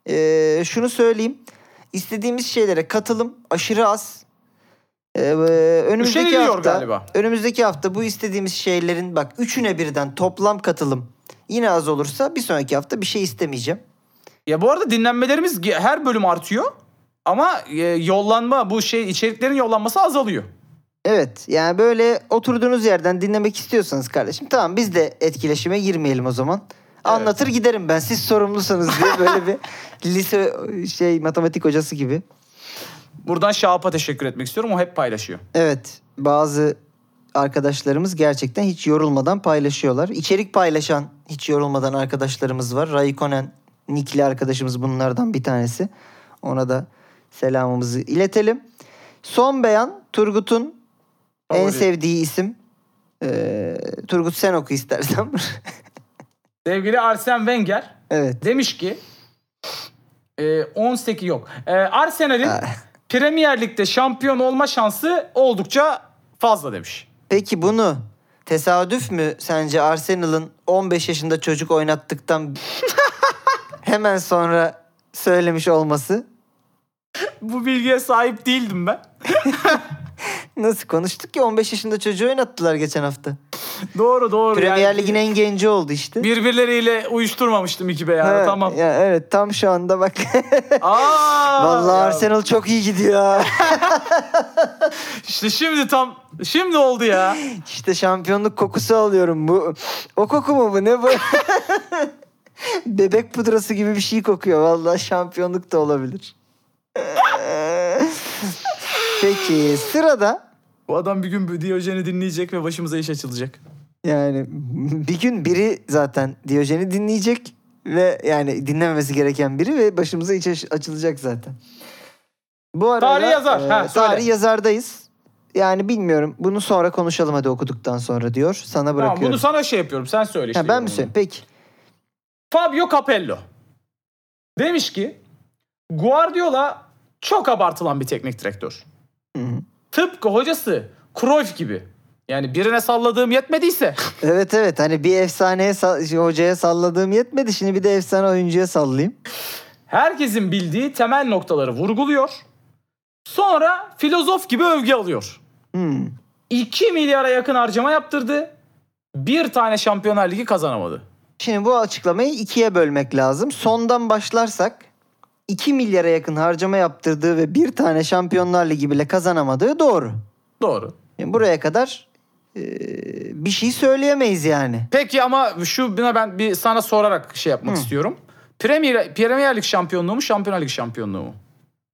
B: e, şunu söyleyeyim. İstediğimiz şeylere katılım aşırı az. E, önümüzdeki hafta,
C: galiba.
B: önümüzdeki hafta bu istediğimiz şeylerin bak üçüne birden toplam katılım yine az olursa bir sonraki hafta bir şey istemeyeceğim.
C: Ya bu arada dinlenmelerimiz her bölüm artıyor. Ama e, yollanma bu şey içeriklerin yollanması azalıyor.
B: Evet yani böyle oturduğunuz yerden dinlemek istiyorsanız kardeşim tamam biz de etkileşime girmeyelim o zaman. Anlatır giderim ben siz sorumlusunuz diye böyle bir lise şey matematik hocası gibi.
C: Buradan Şahap'a teşekkür etmek istiyorum. O hep paylaşıyor.
B: Evet bazı arkadaşlarımız gerçekten hiç yorulmadan paylaşıyorlar. İçerik paylaşan hiç yorulmadan arkadaşlarımız var. Raikkonen Nikli arkadaşımız bunlardan bir tanesi. Ona da selamımızı iletelim. Son beyan Turgut'un en
C: Favori.
B: sevdiği isim. Ee, Turgut sen oku istersen.
C: Sevgili Arsene Wenger
B: evet.
C: demiş ki e, 18 yok. E, Arsenal'in. Premier Lig'de şampiyon olma şansı oldukça fazla demiş.
B: Peki bunu tesadüf mü sence Arsenal'ın 15 yaşında çocuk oynattıktan hemen sonra söylemiş olması?
C: Bu bilgiye sahip değildim ben.
B: Nasıl konuştuk ki 15 yaşında çocuğu oynattılar geçen hafta.
C: doğru doğru.
B: Premier
C: yani
B: Lig'in en genci oldu işte.
C: Birbirleriyle uyuşturmamıştım iki beyazı
B: Ha,
C: tamam.
B: Ya evet tam şu anda bak.
C: Aa,
B: Vallahi
C: ya.
B: Arsenal çok iyi gidiyor.
C: İşte şimdi tam şimdi oldu ya.
B: İşte şampiyonluk kokusu alıyorum bu. O koku mu bu ne bu? Bebek pudrası gibi bir şey kokuyor. Vallahi şampiyonluk da olabilir. Peki sırada
C: Bu adam bir gün Diyojen'i dinleyecek ve başımıza iş açılacak.
B: yani bir gün biri zaten Diyojen'i dinleyecek ve yani dinlememesi gereken biri ve başımıza iç aç- açılacak zaten. Bu arada
C: Tarih yazar. Ha, söyle.
B: tarih yazardayız. Yani bilmiyorum. Bunu sonra konuşalım hadi okuduktan sonra diyor. Sana
C: Tamam
B: bırakıyorum.
C: bunu sana şey yapıyorum. Sen söyle işte.
B: ha, ben mi
C: yorumunu.
B: söyleyeyim? Peki.
C: Fabio Capello demiş ki Guardiola çok abartılan bir teknik direktör. Tıpkı hocası Cruyff gibi. Yani birine salladığım yetmediyse
B: Evet evet hani bir efsaneye sa- şey, hocaya salladığım yetmedi. Şimdi bir de efsane oyuncuya sallayayım.
C: herkesin bildiği temel noktaları vurguluyor. Sonra filozof gibi övgü alıyor.
B: Hmm.
C: 2 milyara yakın harcama yaptırdı. Bir tane Şampiyonlar Ligi kazanamadı.
B: Şimdi bu açıklamayı ikiye bölmek lazım. Sondan başlarsak 2 milyara yakın harcama yaptırdığı ve bir tane Şampiyonlar Ligi bile kazanamadığı doğru.
C: Doğru.
B: Yani buraya kadar e, bir şey söyleyemeyiz yani.
C: Peki ama şu buna ben bir sana sorarak şey yapmak
B: Hı.
C: istiyorum. Premier, Premier Lig şampiyonluğu mu, Şampiyonlar Ligi şampiyonluğu mu?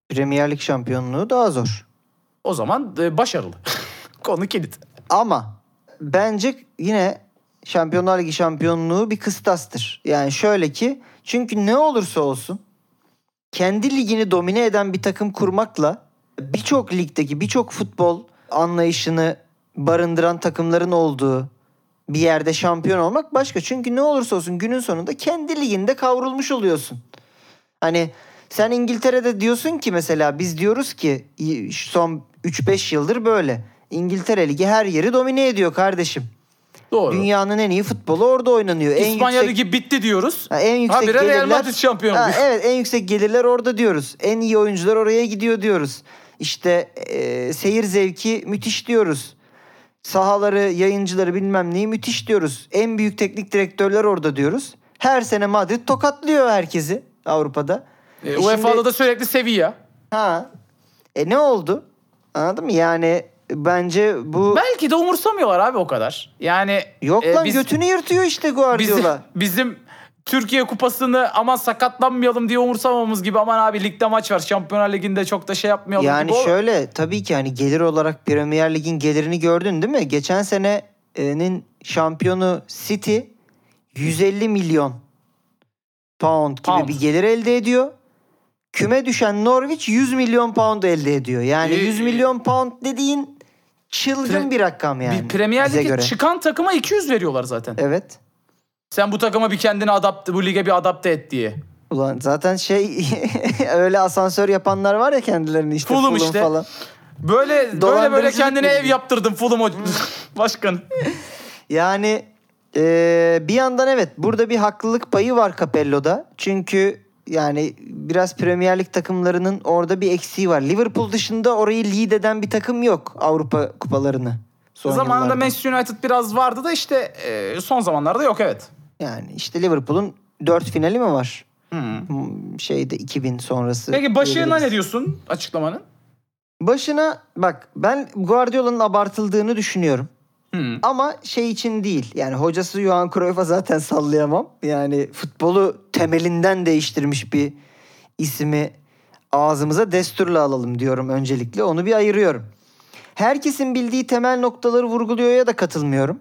B: Premier Lig şampiyonluğu daha zor.
C: O zaman e, başarılı. Konu kilit.
B: Ama bence yine Şampiyonlar Ligi şampiyonluğu bir kıstastır. Yani şöyle ki çünkü ne olursa olsun kendi ligini domine eden bir takım kurmakla birçok ligdeki birçok futbol anlayışını barındıran takımların olduğu bir yerde şampiyon olmak başka. Çünkü ne olursa olsun günün sonunda kendi liginde kavrulmuş oluyorsun. Hani sen İngiltere'de diyorsun ki mesela biz diyoruz ki son 3-5 yıldır böyle. İngiltere Ligi her yeri domine ediyor kardeşim.
C: Doğru.
B: Dünyanın en iyi futbolu orada oynanıyor. En
C: İspanya
B: yüksek,
C: Ligi bitti diyoruz.
B: Ha, en yüksek
C: Habire
B: gelirler.
C: Real Madrid şampiyon
B: Ha, evet en yüksek gelirler orada diyoruz. En iyi oyuncular oraya gidiyor diyoruz. İşte e, seyir zevki müthiş diyoruz. Sahaları, yayıncıları bilmem neyi müthiş diyoruz. En büyük teknik direktörler orada diyoruz. Her sene Madrid tokatlıyor herkesi Avrupa'da.
C: E,
B: E
C: UEFA'da da sürekli Sevilla.
B: Ha. E ne oldu? Anladın mı? Yani bence bu
C: Belki de umursamıyorlar abi o kadar. Yani
B: yok
C: e,
B: lan
C: biz-
B: götünü yırtıyor işte
C: bizim,
B: Guardiola.
C: bizim Türkiye kupasını aman sakatlanmayalım diye umursamamamız gibi aman abi ligde maç var. Şampiyonlar Ligi'nde çok da şey yapmayalım
B: Yani
C: gibi.
B: şöyle tabii ki hani gelir olarak Premier Lig'in gelirini gördün değil mi? Geçen senenin şampiyonu City 150 milyon pound gibi
C: Pound.
B: bir gelir elde ediyor. Küme düşen Norwich 100 milyon pound elde ediyor. Yani
C: Ee,
B: 100 milyon pound dediğin çılgın
C: Pre-
B: bir rakam yani.
C: bir Premier Lig'e çıkan takıma 200 veriyorlar zaten.
B: Evet.
C: Sen bu takıma bir kendini adapte, bu lige bir adapte et diye.
B: Ulan zaten şey öyle asansör yapanlar var ya kendilerini işte
C: Fulham
B: Fulham
C: işte.
B: falan.
C: Böyle böyle böyle kendine ev yaptırdın Fulham başkan.
B: Yani eee, bir yandan evet burada bir haklılık payı var Capello'da. Çünkü yani biraz Premier Lig takımlarının orada bir eksiği var. Liverpool dışında orayı lead eden bir takım yok Avrupa kupalarını. Son
C: Zamanında
B: yıllarda.
C: Manchester United biraz vardı da işte e, son zamanlarda yok evet.
B: Yani işte Liverpool'un 4 finali mi var?
C: Hı.
B: Hmm, Şeyde 2000 sonrası.
C: Peki başına
B: diyebiliriz.
C: ne diyorsun açıklamanın?
B: Başına bak ben Guardiola'nın abartıldığını düşünüyorum.
C: Hı.
B: Ama şey için değil. Yani hocası Johan Cruyff'a zaten sallayamam. Yani futbolu temelinden değiştirmiş bir ismi ağzımıza desturla alalım diyorum öncelikle. Onu bir ayırıyorum. Herkesin bildiği temel noktaları vurguluyor ya da katılmıyorum.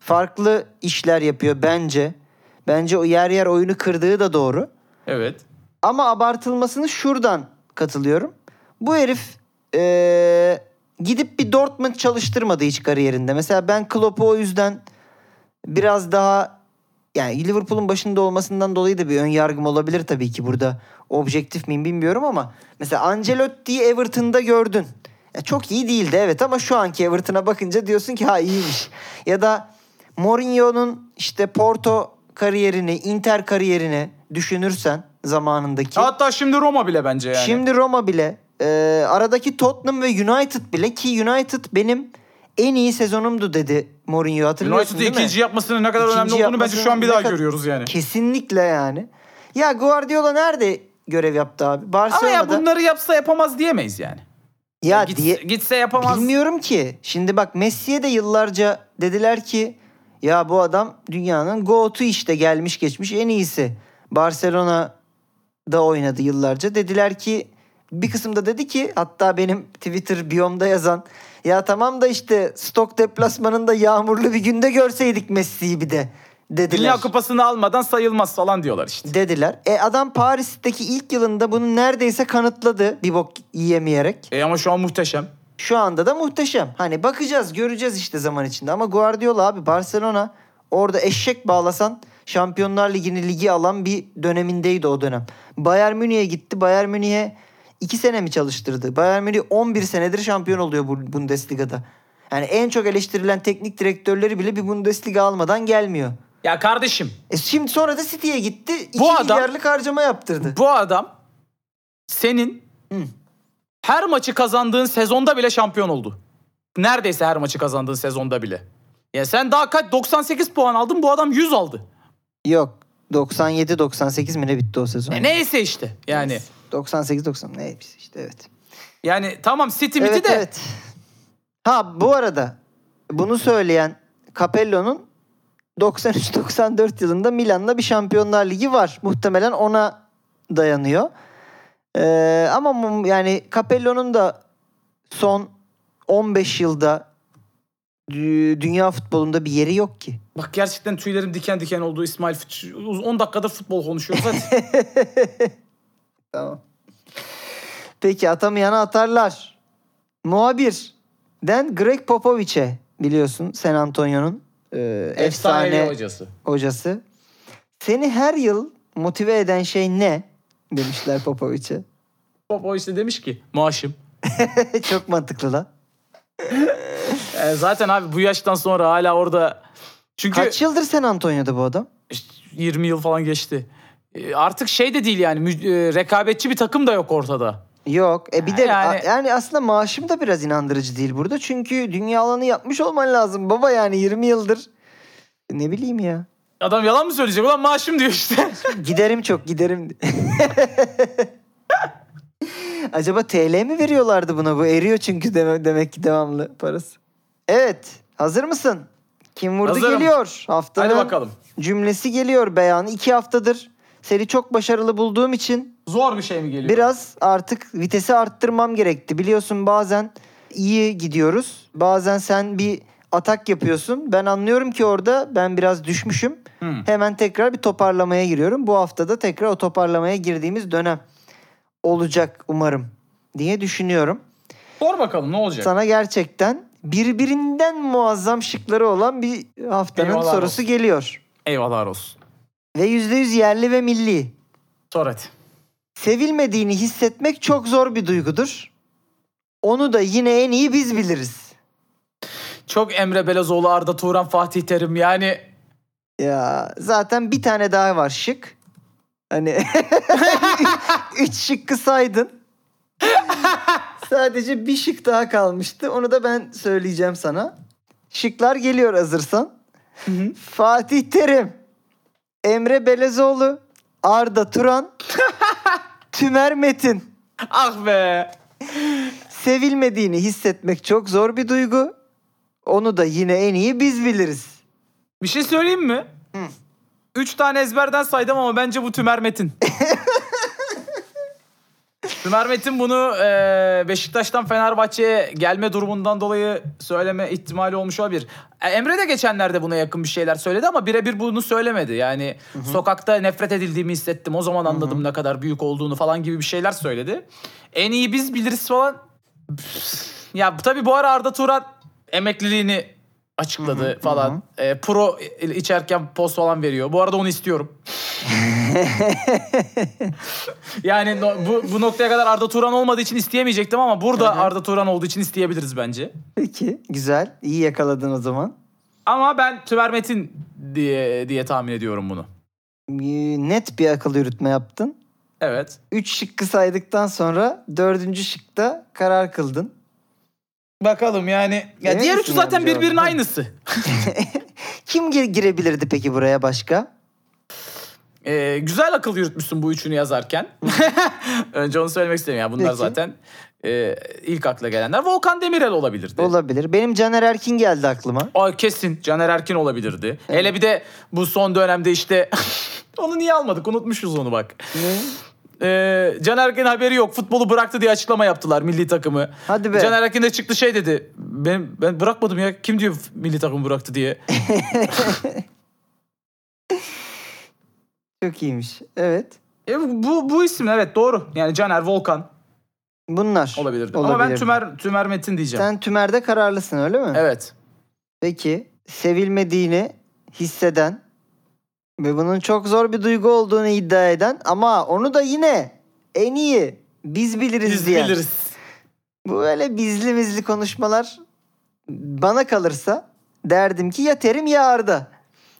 B: Farklı işler yapıyor bence. Bence o yer yer oyunu kırdığı da doğru.
C: Evet.
B: Ama abartılmasını şuradan katılıyorum. Bu herif eee, gidip bir Dortmund çalıştırmadı hiç kariyerinde. Mesela ben Klopp'u o yüzden biraz daha yani Liverpool'un başında olmasından dolayı da bir ön yargım olabilir tabii ki burada. Objektif miyim bilmiyorum ama mesela Ancelotti'yi Everton'da gördün. Ya çok iyi değildi evet ama şu anki Everton'a bakınca diyorsun ki ha iyiymiş. Ya da Mourinho'nun işte Porto kariyerini, Inter kariyerini düşünürsen zamanındaki.
C: Hatta şimdi Roma bile bence yani.
B: Şimdi Roma bile e, aradaki Tottenham ve United bile ki United benim en iyi sezonumdu dedi Mourinho hatırlıyorsun
C: United'ı
B: değil mi?
C: ikinci yapmasının ne kadar
B: İkinci
C: önemli olduğunu bence şu an bir daha
B: kadar-
C: görüyoruz yani.
B: Kesinlikle yani. Ya Guardiola nerede görev yaptı abi?
C: Ama
B: Barcelona'da.
C: ya bunları yapsa yapamaz diyemeyiz yani.
B: ya
C: Gitse,
B: diye
C: gitse yapamaz.
B: bilmiyorum ki. Şimdi bak Messi'ye de yıllarca dediler ki ya bu adam dünyanın GOAT'u işte gelmiş geçmiş en iyisi. Barcelona'da oynadı yıllarca. Dediler ki bir kısımda dedi ki hatta benim Twitter biyomda yazan ya tamam da işte stok deplasmanında yağmurlu bir günde görseydik Messi'yi bir de dediler.
C: Dünya kupasını almadan sayılmaz falan diyorlar işte.
B: dediler. E adam Paris'teki ilk yılında bunu neredeyse kanıtladı bir bok yiyemeyerek.
C: E ama şu an muhteşem.
B: Şu anda da muhteşem. Hani bakacağız, göreceğiz işte zaman içinde. Ama Guardiola abi Barcelona orada eşek bağlasan Şampiyonlar Ligi'ni ligi alan bir dönemindeydi o dönem. Bayern Münih'e gitti. Bayern Münih'e 2 sene mi çalıştırdı? Bayern Münih 11 senedir şampiyon oluyor bu Bundesliga'da. Yani en çok eleştirilen teknik direktörleri bile bir Bundesliga almadan gelmiyor.
C: Ya kardeşim
B: E şimdi sonra da City'ye gitti. 2
C: Bu adam-
B: milyarlık harcama yaptırdı.
C: bu adam senin
B: Hı.
C: her maçı kazandığın sezonda bile şampiyon oldu. Neredeyse her maçı kazandığın sezonda bile. Ya sen daha kaç 98 puan aldın bu adam 100 aldı.
B: Yok. 97-98 mi ne bitti o sezon?
C: E neyse işte yani.
B: 98-90 ne işte evet.
C: Yani tamam City miti
B: Evet
C: de
B: evet. Ha bu arada bunu söyleyen Capello'nun 93-94 yılında Milan'la bir Şampiyonlar Ligi var. Muhtemelen ona dayanıyor. Ee, ama yani Capello'nun da son 15 yılda dü- dünya futbolunda bir yeri yok ki.
C: bak gerçekten tüylerim diken diken oldu İsmail. 10 dakikadır futbol konuşuyoruz hadi.
B: Tamam. Peki atamayana atarlar. Muhabirden Greg Popovich'e biliyorsun San Antonio'nun e, efsane
C: hocası.
B: hocası. Seni her yıl motive eden şey ne? Demişler Popovich'e.
C: O işte demiş ki maaşım.
B: Çok mantıklı lan.
C: E, zaten abi bu yaştan sonra hala orada çünkü
B: Kaç yıldır San Antonio'da bu adam?
C: işte 20 yıl falan geçti. E, artık şey de değil yani e, rekabetçi bir takım da yok ortada.
B: Yok. E bir de
C: Yani-
B: yani, aslında maaşım da biraz inandırıcı değil burada. Çünkü dünya alanı yapmış olman lazım. Baba yani 20 yıldır. Ne bileyim ya.
C: Adam yalan mı söyleyecek? Ulan maaşım diyor işte.
B: Giderim çok giderim. Acaba TL mi veriyorlardı buna? Bu eriyor çünkü deme- demek ki devamlı parası. Evet. Hazır mısın? Kim vurdu
C: Hazırım.
B: geliyor. Haftanın
C: Hadi bakalım.
B: cümlesi geliyor beyanı. iki haftadır seni çok başarılı bulduğum için
C: Zor bir şey mi geliyor?
B: biraz artık vitesi arttırmam gerekti. Biliyorsun bazen iyi gidiyoruz. Bazen sen bir atak yapıyorsun. Ben anlıyorum ki orada ben biraz düşmüşüm.
C: Hmm.
B: Hemen tekrar bir toparlamaya giriyorum. Bu haftada tekrar o toparlamaya girdiğimiz dönem olacak umarım diye düşünüyorum.
C: Sor bakalım ne olacak?
B: Sana gerçekten birbirinden muazzam şıkları olan bir haftanın
C: Eyvallah
B: sorusu
C: olsun.
B: geliyor.
C: Eyvallah olsun.
B: Ve %100 yerli ve milli.
C: Sor hadi.
B: Sevilmediğini hissetmek çok zor bir duygudur. Onu da yine en iyi biz biliriz.
C: Çok Emre Belezoğlu, Arda Turan, Fatih Terim yani
B: Ya zaten bir tane daha var şık. Hani üç şıkkı saydın. Sadece bir şık daha kalmıştı. Onu da ben söyleyeceğim sana. Şıklar geliyor hazırsan. Fatih Terim, Emre Belezoğlu, Arda Turan, Tümer Metin.
C: ah be.
B: Sevilmediğini hissetmek çok zor bir duygu. Onu da yine en iyi biz biliriz.
C: Bir şey söyleyeyim mi? Üç tane ezberden saydım ama bence bu Tümer Metin. Tümer Metin bunu e, Beşiktaş'tan Fenerbahçe'ye gelme durumundan dolayı söyleme ihtimali olmuş olabilir. E, Emre de geçenlerde buna yakın bir şeyler söyledi ama birebir bunu söylemedi. Yani sokakta nefret edildiğimi hissettim. O zaman anladım ne kadar büyük olduğunu falan gibi bir şeyler söyledi. En iyi biz biliriz falan. ya tabii bu ara Arda Turan emekliliğini açıkladı falan. E, pro içerken post falan veriyor. Bu arada onu istiyorum. yani no- bu, bu noktaya kadar Arda Turan olmadığı için isteyemeyecektim ama burada Arda Turan olduğu için isteyebiliriz bence.
B: Peki güzel. İyi yakaladın o zaman.
C: Ama ben Tümer Metin diye diye tahmin ediyorum bunu.
B: Ee, Net bir akıl yürütme yaptın.
C: Evet.
B: Üç şıkkı saydıktan sonra dördüncü şıkta karar kıldın.
C: Bakalım yani. Ya diğer üçü zaten birbirinin aynısı.
B: Kim gir- girebilirdi peki buraya başka?
C: Ee, güzel akıl yürütmüşsün bu üçünü yazarken. Önce onu söylemek istedim ya. Bunlar
B: Peki.
C: zaten e, ilk akla gelenler. Volkan Demirel olabilirdi.
B: Olabilir. Benim Caner Erkin geldi aklıma.
C: Ay kesin Caner Erkin olabilirdi. Hele bir de bu son dönemde işte onu niye almadık? Unutmuşuz onu bak.
B: Ne?
C: Ee, Caner Erkin haberi yok. Futbolu bıraktı diye açıklama yaptılar milli takımı.
B: Hadi be.
C: Caner Erkin de çıktı şey dedi. Ben ben bırakmadım ya. Kim diyor milli takımı bıraktı diye.
B: Çok iyiymiş. Evet.
C: E, bu bu isim evet doğru. Yani Caner Volkan
B: Bunlar.
C: olabilirdi. Ama ben
B: olabilirdi.
C: Tümer Tümer Metin diyeceğim.
B: Sen Tümer'de kararlısın öyle mi?
C: Evet.
B: Peki sevilmediğini hisseden ve bunun çok zor bir duygu olduğunu iddia eden ama onu da yine en iyi biz biliriz
C: Biz
B: diyen.
C: biliriz.
B: Bu böyle bizli bizli konuşmalar bana kalırsa derdim ki ya Terim ya Arda.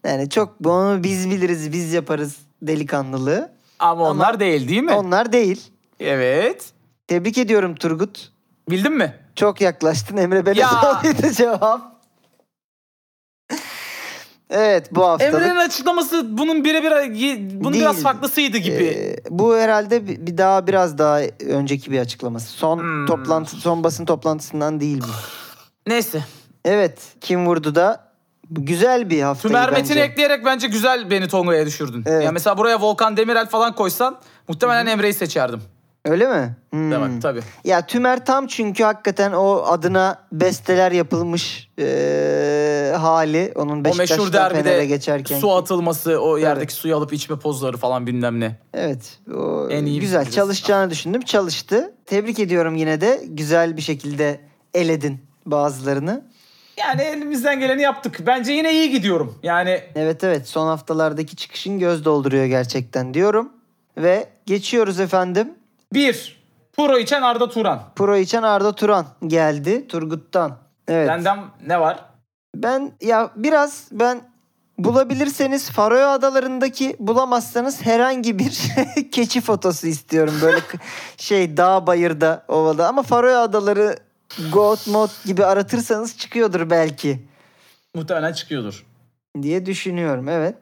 B: Yani çok bunu biz biliriz biz yaparız delikanlılığı.
C: Ama onlar değil değil mi?
B: Onlar değil.
C: Evet.
B: Tebrik ediyorum Turgut.
C: Bildin mi?
B: Çok yaklaştın Emre Belezoğlu'ydu cevap. evet bu haftalık.
C: Emre'nin açıklaması bunun birebir bunun biraz
B: Değil.
C: farklısıydı gibi.
B: Ee, bu herhalde bir bir daha biraz daha önceki bir açıklaması. Son
C: Hmm.
B: toplantı son basın toplantısından değil bu.
C: Neyse.
B: Evet, kim vurdu da güzel bir haftaydı
C: Tümer
B: bence.
C: Metin'i ekleyerek bence güzel beni Tonga'ya düşürdün.
B: Evet.
C: Ya mesela buraya Volkan Demirel falan koysan muhtemelen Emre'yi seçerdim.
B: Öyle mi? Hmm.
C: Demek tabii.
B: Ya Tümer tam çünkü hakikaten o adına besteler yapılmış eee, hali. Onun
C: O meşhur
B: Beşiktaş'tan Fener'e geçerken.
C: su atılması, o yerdeki suyu alıp içme pozları falan bilmem ne.
B: Evet. O
C: En iyi
B: güzel.
C: biliriz.
B: Çalışacağını düşündüm. Çalıştı. Tebrik ediyorum yine de. Güzel bir şekilde eledin bazılarını.
C: Yani elimizden geleni yaptık. Bence yine iyi gidiyorum. Yani
B: Evet evet son haftalardaki çıkışın göz dolduruyor gerçekten diyorum. Ve geçiyoruz efendim.
C: bir, Puro içen Arda Turan.
B: Pro içen Arda Turan geldi Turgut'tan. Evet.
C: Benden ne var?
B: Ben ya biraz ben bulabilirseniz Faroe Adaları'ndaki bulamazsanız herhangi bir keçi fotosu istiyorum. Böyle k- şey dağ bayırda ovada ama Faroe Adaları Goat mod gibi aratırsanız çıkıyordur belki
C: Muhtemelen çıkıyordur.
B: diye düşünüyorum. Evet.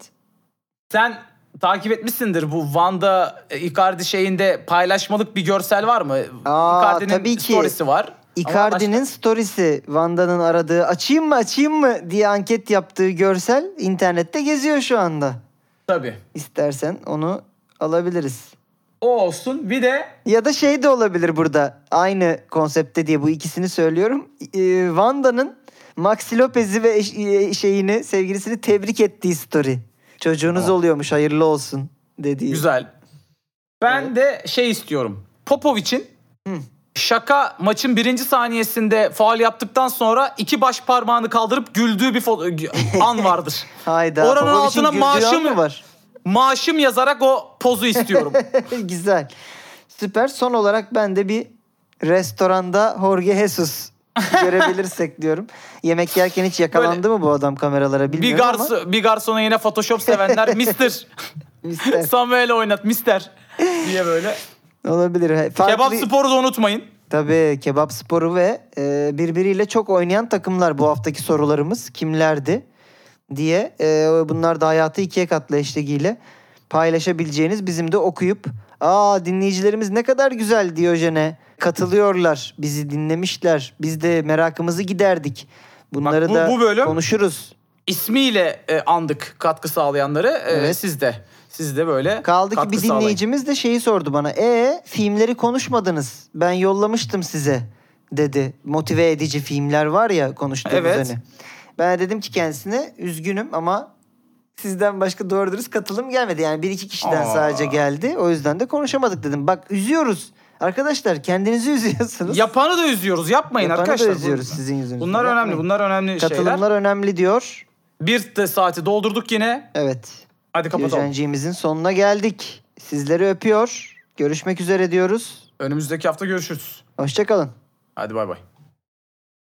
C: Sen takip etmişsindir bu Van'da e, Icardi şeyinde paylaşmalık bir görsel var mı?
B: Aa,
C: Icardi'nin
B: tabii ki.
C: storiesi var.
B: Icardi'nin storiesi Vanda'nın aradığı açayım mı açayım mı diye anket yaptığı görsel internette geziyor şu anda.
C: başka- Tabii.
B: İstersen onu alabiliriz.
C: O olsun. Bir de
B: Ya da şey de olabilir burada. Aynı konsepte diye bu ikisini söylüyorum. Ee, Vanda'nın Maxi Lopez'i ve eş- e, şeyini, sevgilisini tebrik ettiği story. Çocuğunuz oluyormuş hayırlı olsun dediği.
C: güzel. Ben de şey istiyorum. Popovic'in
B: Hı.
C: şaka maçın birinci saniyesinde faal yaptıktan sonra iki baş parmağını kaldırıp güldüğü bir an vardır.
B: Hayda.
C: Oranın
B: Popovic'in
C: altına maaşı
B: mı- var?
C: Maaşım yazarak o pozu istiyorum.
B: Güzel. Süper. Son olarak ben de bir restoranda Jorge Jesus görebilirsek diyorum. Yemek yerken hiç yakalandı mı bu adam kameralara
C: bir,
B: bilmiyorum ama.
C: garso, bir garsona yine Photoshop sevenler Mister
B: Mister.
C: Samuel oynat Mister diye böyle.
B: Olabilir. Farklı...
C: Kebap sporu da unutmayın.
B: Tabii kebap sporu ve e, birbiriyle çok oynayan takımlar bu haftaki sorularımız kimlerdi diye e, bunlar da hayatı ikiye katlı eşliğiyle paylaşabileceğiniz bizim de okuyup aa dinleyicilerimiz ne kadar güzel Diyojen'e katılıyorlar bizi dinlemişler biz de merakımızı giderdik bunları
C: bu-
B: da
C: bu bölüm-
B: konuşuruz.
C: İsmiyle e, andık katkı sağlayanları. E,
B: Evet.
C: Siz de. Siz de böyle
B: Kaldı ki bir
C: sağlayın.
B: dinleyicimiz de şeyi sordu bana. E filmleri konuşmadınız. Ben yollamıştım size dedi. Motive edici filmler var ya konuştuğumuz
C: Evet.
B: hani. Ben de dedim ki kendisine üzgünüm ama sizden başka doğru dürüst katılım gelmedi. Yani bir iki kişiden
C: Aa.
B: sadece geldi. O yüzden de konuşamadık dedim. Bak üzüyoruz Arkadaşlar kendinizi üzüyorsunuz.
C: Yapanı da üzüyoruz. Yapmayın
B: Yapanı
C: arkadaşlar.
B: da üzüyoruz sizin yüzünüzden.
C: Bunlar önemli.
B: Yapmayın.
C: Bunlar önemli şeyler.
B: Katılımlar önemli diyor.
C: Bir de saati doldurduk yine.
B: Evet.
C: Hadi kapatalım.
B: Gülcenciğimizin sonuna geldik. Sizleri öpüyor. Görüşmek üzere diyoruz.
C: Önümüzdeki hafta görüşürüz.
B: Hoşçakalın.
C: Hadi bay bay.